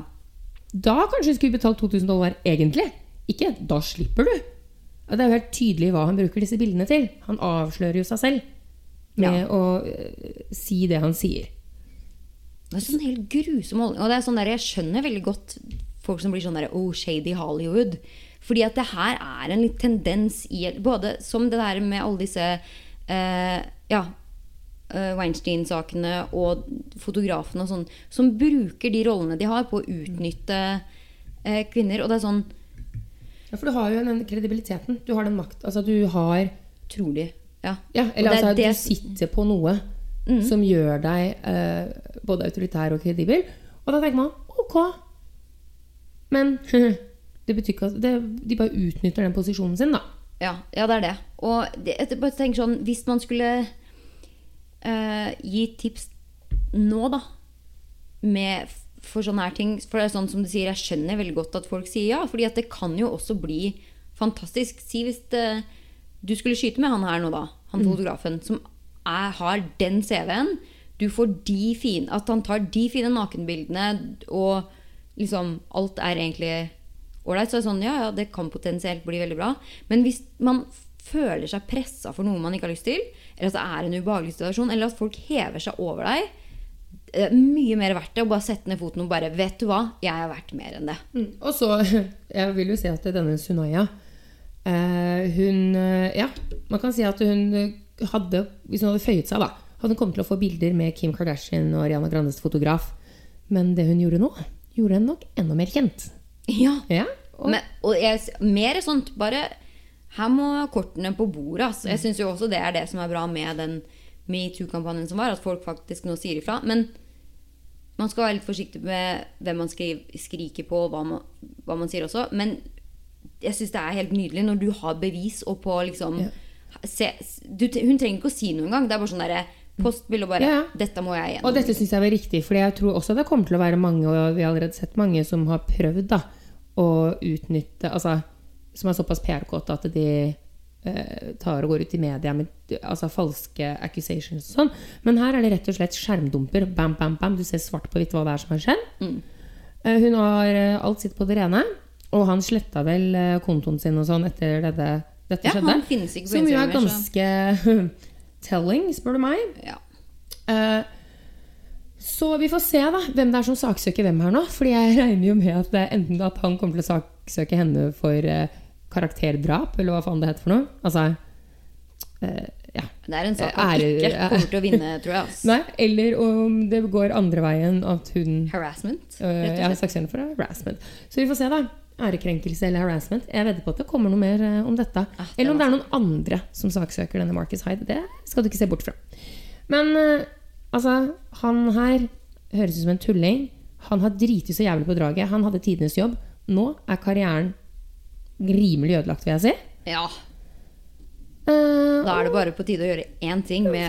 Da kanskje skulle betalt 2000 dollar, egentlig. Ikke 'da slipper du'. Det er jo helt tydelig hva han bruker disse bildene til. Han avslører jo seg selv med Ja. å øh, si det han sier. Det er sånn helt grusom holdning. Og det er sånn der, jeg skjønner veldig godt folk som blir sånn der, oh, shady Hollywood. Fordi at det her er en litt tendens i Både som det der med alle disse eh, ja, eh, Weinstein-sakene og fotografene og sånn, som bruker de rollene de har på å utnytte eh, kvinner. Og det er sånn Ja, For du har jo den kredibiliteten. Du har den makt. Altså du har Trolig. Ja. Ja, eller er altså det du sitter på noe som gjør deg eh, både autoritær og kredibel. Og da tenker man ok. Men [LAUGHS] det betyr ikke at det, De bare utnytter den posisjonen sin, da. Ja, ja, det er det. Og det, jeg bare tenker sånn, hvis man skulle eh, gi tips nå, da, med, for sånne her ting For det er sånn som du sier, jeg skjønner veldig godt at folk sier ja. fordi at det kan jo også bli fantastisk. Si hvis det, du skulle skyte med han her nå, da. Han fotografen som er, har den CV-en. Du får de fine At han tar de fine nakenbildene, og liksom alt er egentlig ålreit, så er det sånn ja, ja, det kan potensielt bli veldig bra. Men hvis man føler seg pressa for noe man ikke har lyst til, eller at det er en ubehagelig situasjon, eller at folk hever seg over deg det er mye mer verdt det å bare sette ned foten og bare Vet du hva, jeg er verdt mer enn det. Mm. Og så, [LAUGHS] jeg vil jo si at denne Sunaya eh, Hun eh, Ja, man kan si at hun eh, hadde Hvis hun hadde føyet seg, da, hadde hun kommet til å få bilder med Kim Kardashian og Ariana Grandes fotograf. Men det hun gjorde nå, gjorde henne nok enda mer kjent. Ja, Ja, og, Men, og jeg, mer sånt bare Her må kortene på bordet. Altså. Jeg syns jo også det er det som er bra med den metoo-kampanjen som var, at folk faktisk nå sier ifra. Men man skal være litt forsiktig med hvem man skriver, skriker på, og hva man, hva man sier også. Men jeg syns det er helt nydelig når du har bevis og på liksom Ja. se, du, Hun trenger ikke å si noe engang. Det er bare sånn derre postbilde og bare Ja, ja. 'Dette må jeg og dette syns jeg var riktig, for jeg tror også det kommer til å være mange, og vi har allerede sett mange, som har prøvd da, å utnytte Altså som er såpass PR-kåte at de eh, tar og går ut i media med altså, falske accusations og sånn. Men her er det rett og slett skjermdumper. Bam, bam, bam. Du ser svart på hvitt hva det er som har skjedd. Mm. Eh, hun har eh, alt sitt på det rene. Og han sletta vel eh, kontoen sin og sånn etter dette, dette Ja, skjedde. han finnes ikke på Som jo er ganske [LAUGHS] telling, spør du meg. Ja. Uh, så vi får se da, hvem det er som saksøker hvem her nå. Fordi jeg regner jo med at det er enten at han kommer til å saksøke henne for uh, karakterdrap, eller hva faen det heter for noe. Altså, uh, ja. Det er en sak han ikke kommer til å vinne, tror jeg. [LAUGHS] Altså. Nei, eller om det går andre veien, at hun Harassment, rett og ja, saksøker henne for harassment. Så vi får se, da. Ærekrenkelse eller harassment. Jeg vedder på at det kommer noe mer eh, om dette. Ah, det eller om det er noen andre som saksøker denne Marcus Hyde. Det skal du ikke se bort fra. Men eh, altså, han her høres ut som en tulling. Han har driti så jævlig på draget. Han hadde tidenes jobb. Nå er karrieren rimelig ødelagt, vil jeg si. Ja, Eh, Da er det bare på tide å gjøre én ting med.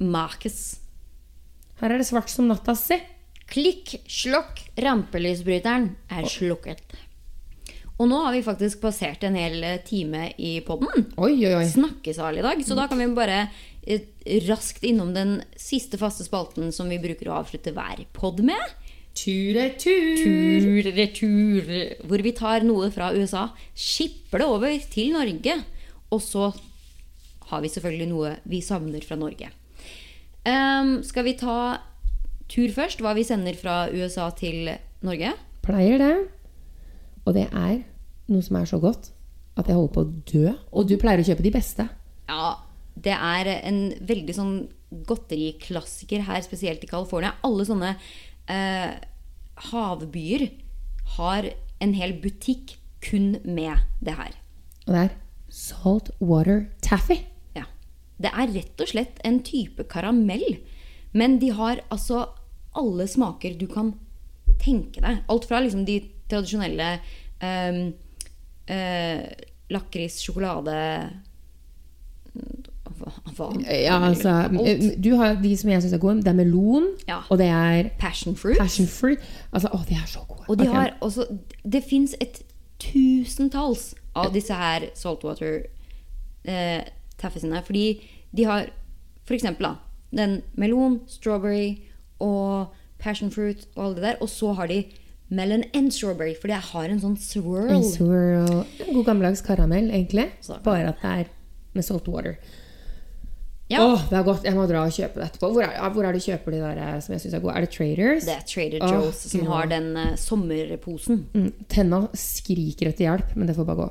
Marcus. Her er det svart som natta. Se! Klikk, slokk, rampelysbryteren er slukket. Og nå har vi faktisk passert en hel eh, time i oi. Snakkesal i dag. Så da kan vi bare eh, raskt innom den siste faste spalten som vi bruker å avslutte hver pod med. Tur-retur. Tur-retur. Hvor vi tar noe fra USA, skipper det over til Norge. Og så har vi selvfølgelig noe vi savner fra Norge. Um, skal vi ta tur først? Hva vi sender fra USA til Norge? Pleier det. Og det er noe som er så godt at jeg holder på å dø. Og du pleier å kjøpe de beste. Ja, det er en veldig sånn godteriklassiker her, spesielt i California. Alle sånne eh, havbyer har en hel butikk kun med det her. Og det er salt water taffy. Ja. Det er rett og slett en type karamell. Men de har altså alle smaker du kan tenke deg. Alt fra liksom de tradisjonelle um, uh, lakris, sjokolade hva, hva? Ja, altså, du har de som jeg syns er gode. Det er melon, Ja. og det er Passion fruit. passion fruit. Altså, å, de er så gode. Og de okay. har også Det fins et tusentalls av disse her saltwater eh, taffisene. Fordi de har for eksempel da, den melon, strawberry og passion fruit og alle det der. Og så har de melon and strawberry, Fordi jeg har en sånn swirl. En swirl. God gammeldags karamell, egentlig. Bare at det er med salt water. Ja, Åh, det er godt. Jeg må dra og kjøpe det etterpå. Hvor er, hvor er det du kjøper de der eh, som jeg syns er gode? Er det Traders? det er Trader Joe's som har den uh, sommerposen. Mm, tenna skriker etter hjelp, men det får bare gå.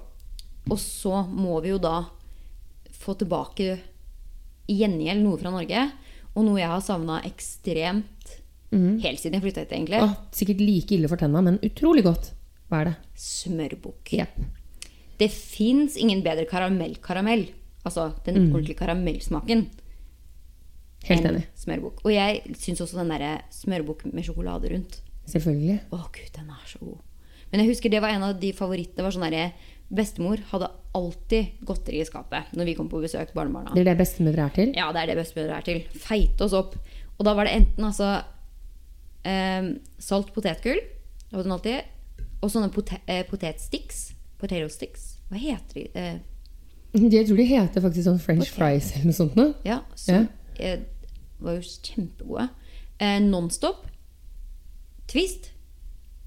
Og så må vi jo da få tilbake i gjengjeld noe fra Norge. Og noe jeg har savna ekstremt helt siden jeg flytta hit, egentlig. Åh, sikkert like ille for tenna, men utrolig godt. Hva er det? Smørbukk. Yep. Det fins ingen bedre karamellkaramell. Altså den ordentlige karamellsmaken. Helt enig. Smørbukk. Og jeg syns også den derre smørbukk med sjokolade rundt. Selvfølgelig. Å gud, den er så god. Men jeg husker det var en av de favorittene. Var sånn derre Bestemor hadde alltid godteri i skapet når vi kom på besøk. barnebarna. Det er det bestemødre er til. Ja, det er det bestemødre er til. Feite oss opp. Og da var det enten altså eh, salt potetgull, og sånne pote eh, potetsticks. Potato sticks. Hva heter de? Eh, Jeg tror de heter faktisk sånn french fries eller noe sånt. Nå. ja, som eh, var jo kjempegode. Eh, Nonstop, Twist,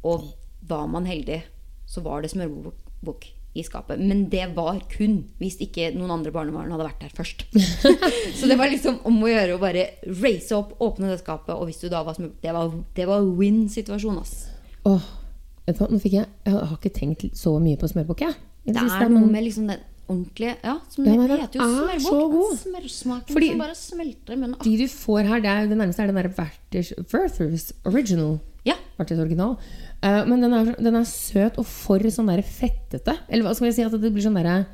og var man heldig, så var det smørbukk i skapet. Men det var kun hvis ikke noen andre barnebarn hadde vært der først. [LAUGHS] så det var liksom om å gjøre å bare race opp, åpne det skapet, og hvis du da var smør... Det var, det var win-situasjon, ass. Åh, nå fikk jeg Jeg har ikke tenkt så mye på smørbukk, jeg. Jeg Det er noe med liksom den ordentlige Ja, som den heter jo er smørbukk. Smørsmaken Fordi- som bare smelter i munnen. De du får her, det, er, det nærmeste er den der Werthers Werthers Original. Ja. Werthers original. Uh, men den er, den er søt og for sånn der fettete. Eller hva skal jeg si? At det blir sånn derre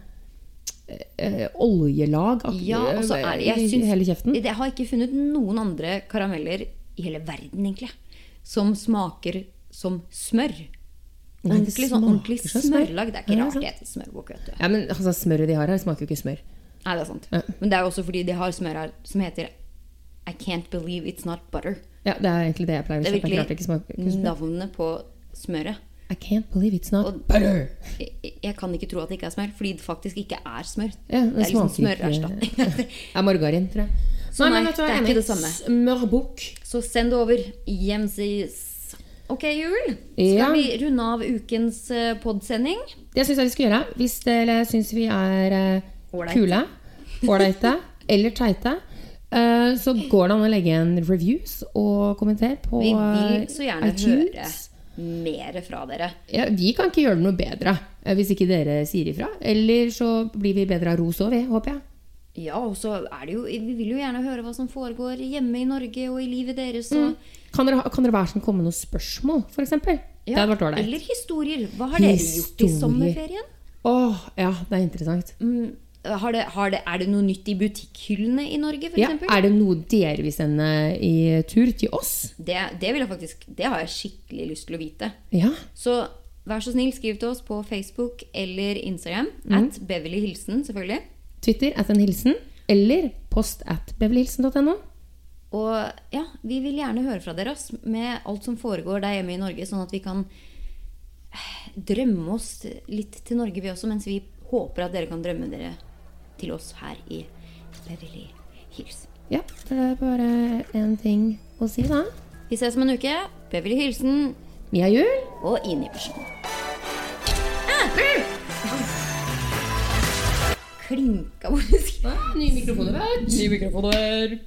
eh, oljelag Ja, er det jeg i hele kjeften. Jeg har ikke funnet noen andre karameller i hele verden, egentlig, som smaker som smør. Ordentlig, sånn, ordentlig smørlag. Det er ikke rart det heter smørbukk. vet du. Ja, men altså, Smøret de har her, smaker jo ikke smør. Nei, det er sant. Ja. Men det er jo også fordi de har smør her som heter I can't believe it's not butter. Ja, Det er egentlig det jeg pleier å Det er virkelig navnet på smøret. I can't believe it's not Og- butter. Jeg, jeg kan ikke tro at det ikke er smør, fordi det faktisk ikke er smør. Ja, det, det er liksom smørerstatning. [LAUGHS] Det er margarin, tror jeg. Så nei, nei, det er ikke det samme. Smørbukk. Så send det over. Hjemsis. Ok, Jul. Skal Ja. vi runde av ukens eh, podsending? Det syns jeg vi skal gjøre. Hvis dere syns vi er eh, kule, ålreite [LAUGHS] eller teite, eh, så går det an å legge en reviews og kommentere på iTunes. Vi eh, vil så gjerne iTunes. høre mer fra dere. Ja, vi kan ikke gjøre det noe bedre eh, hvis ikke dere sier ifra. Eller så blir vi bedre av ros òg, vi, håper jeg. Ja, og så er det jo Vi vil jo gjerne høre hva som foregår hjemme i Norge og i livet deres. Og, Kan dere, kan dere være sånn komme med noen spørsmål, f.eks.? Det ja, hadde vært ålreit. eller historier. Hva har dere gjort i Historier. sommerferien? Åh, ja, det er interessant. Mm, har det, har det, er det noe nytt i butikkhyllene i Norge, f.eks.? Ja, er det noe dere vil sende i tur til oss? Det, det, vil jeg faktisk, det har jeg skikkelig lyst til å vite. Ja. Så vær så snill, skriv til oss på Facebook eller Instagram. Mm. At Beverly Hilsen, selvfølgelig. Twitter at en hilsen, eller post at beverlyhilsen.no. Og ja, vi vil gjerne høre fra dere ass, med alt som foregår der hjemme i Norge, sånn at vi kan eh, drømme oss litt til Norge, vi også, mens vi håper at dere kan drømme dere til oss her i Beverly Hills. Ja, det er bare én ting å si, da. Vi ses om en uke. Beverly Hilsen Mia Jul. og Inhibition. Klinka hvor det Nye Ny mikrofon Nye mikrofoner.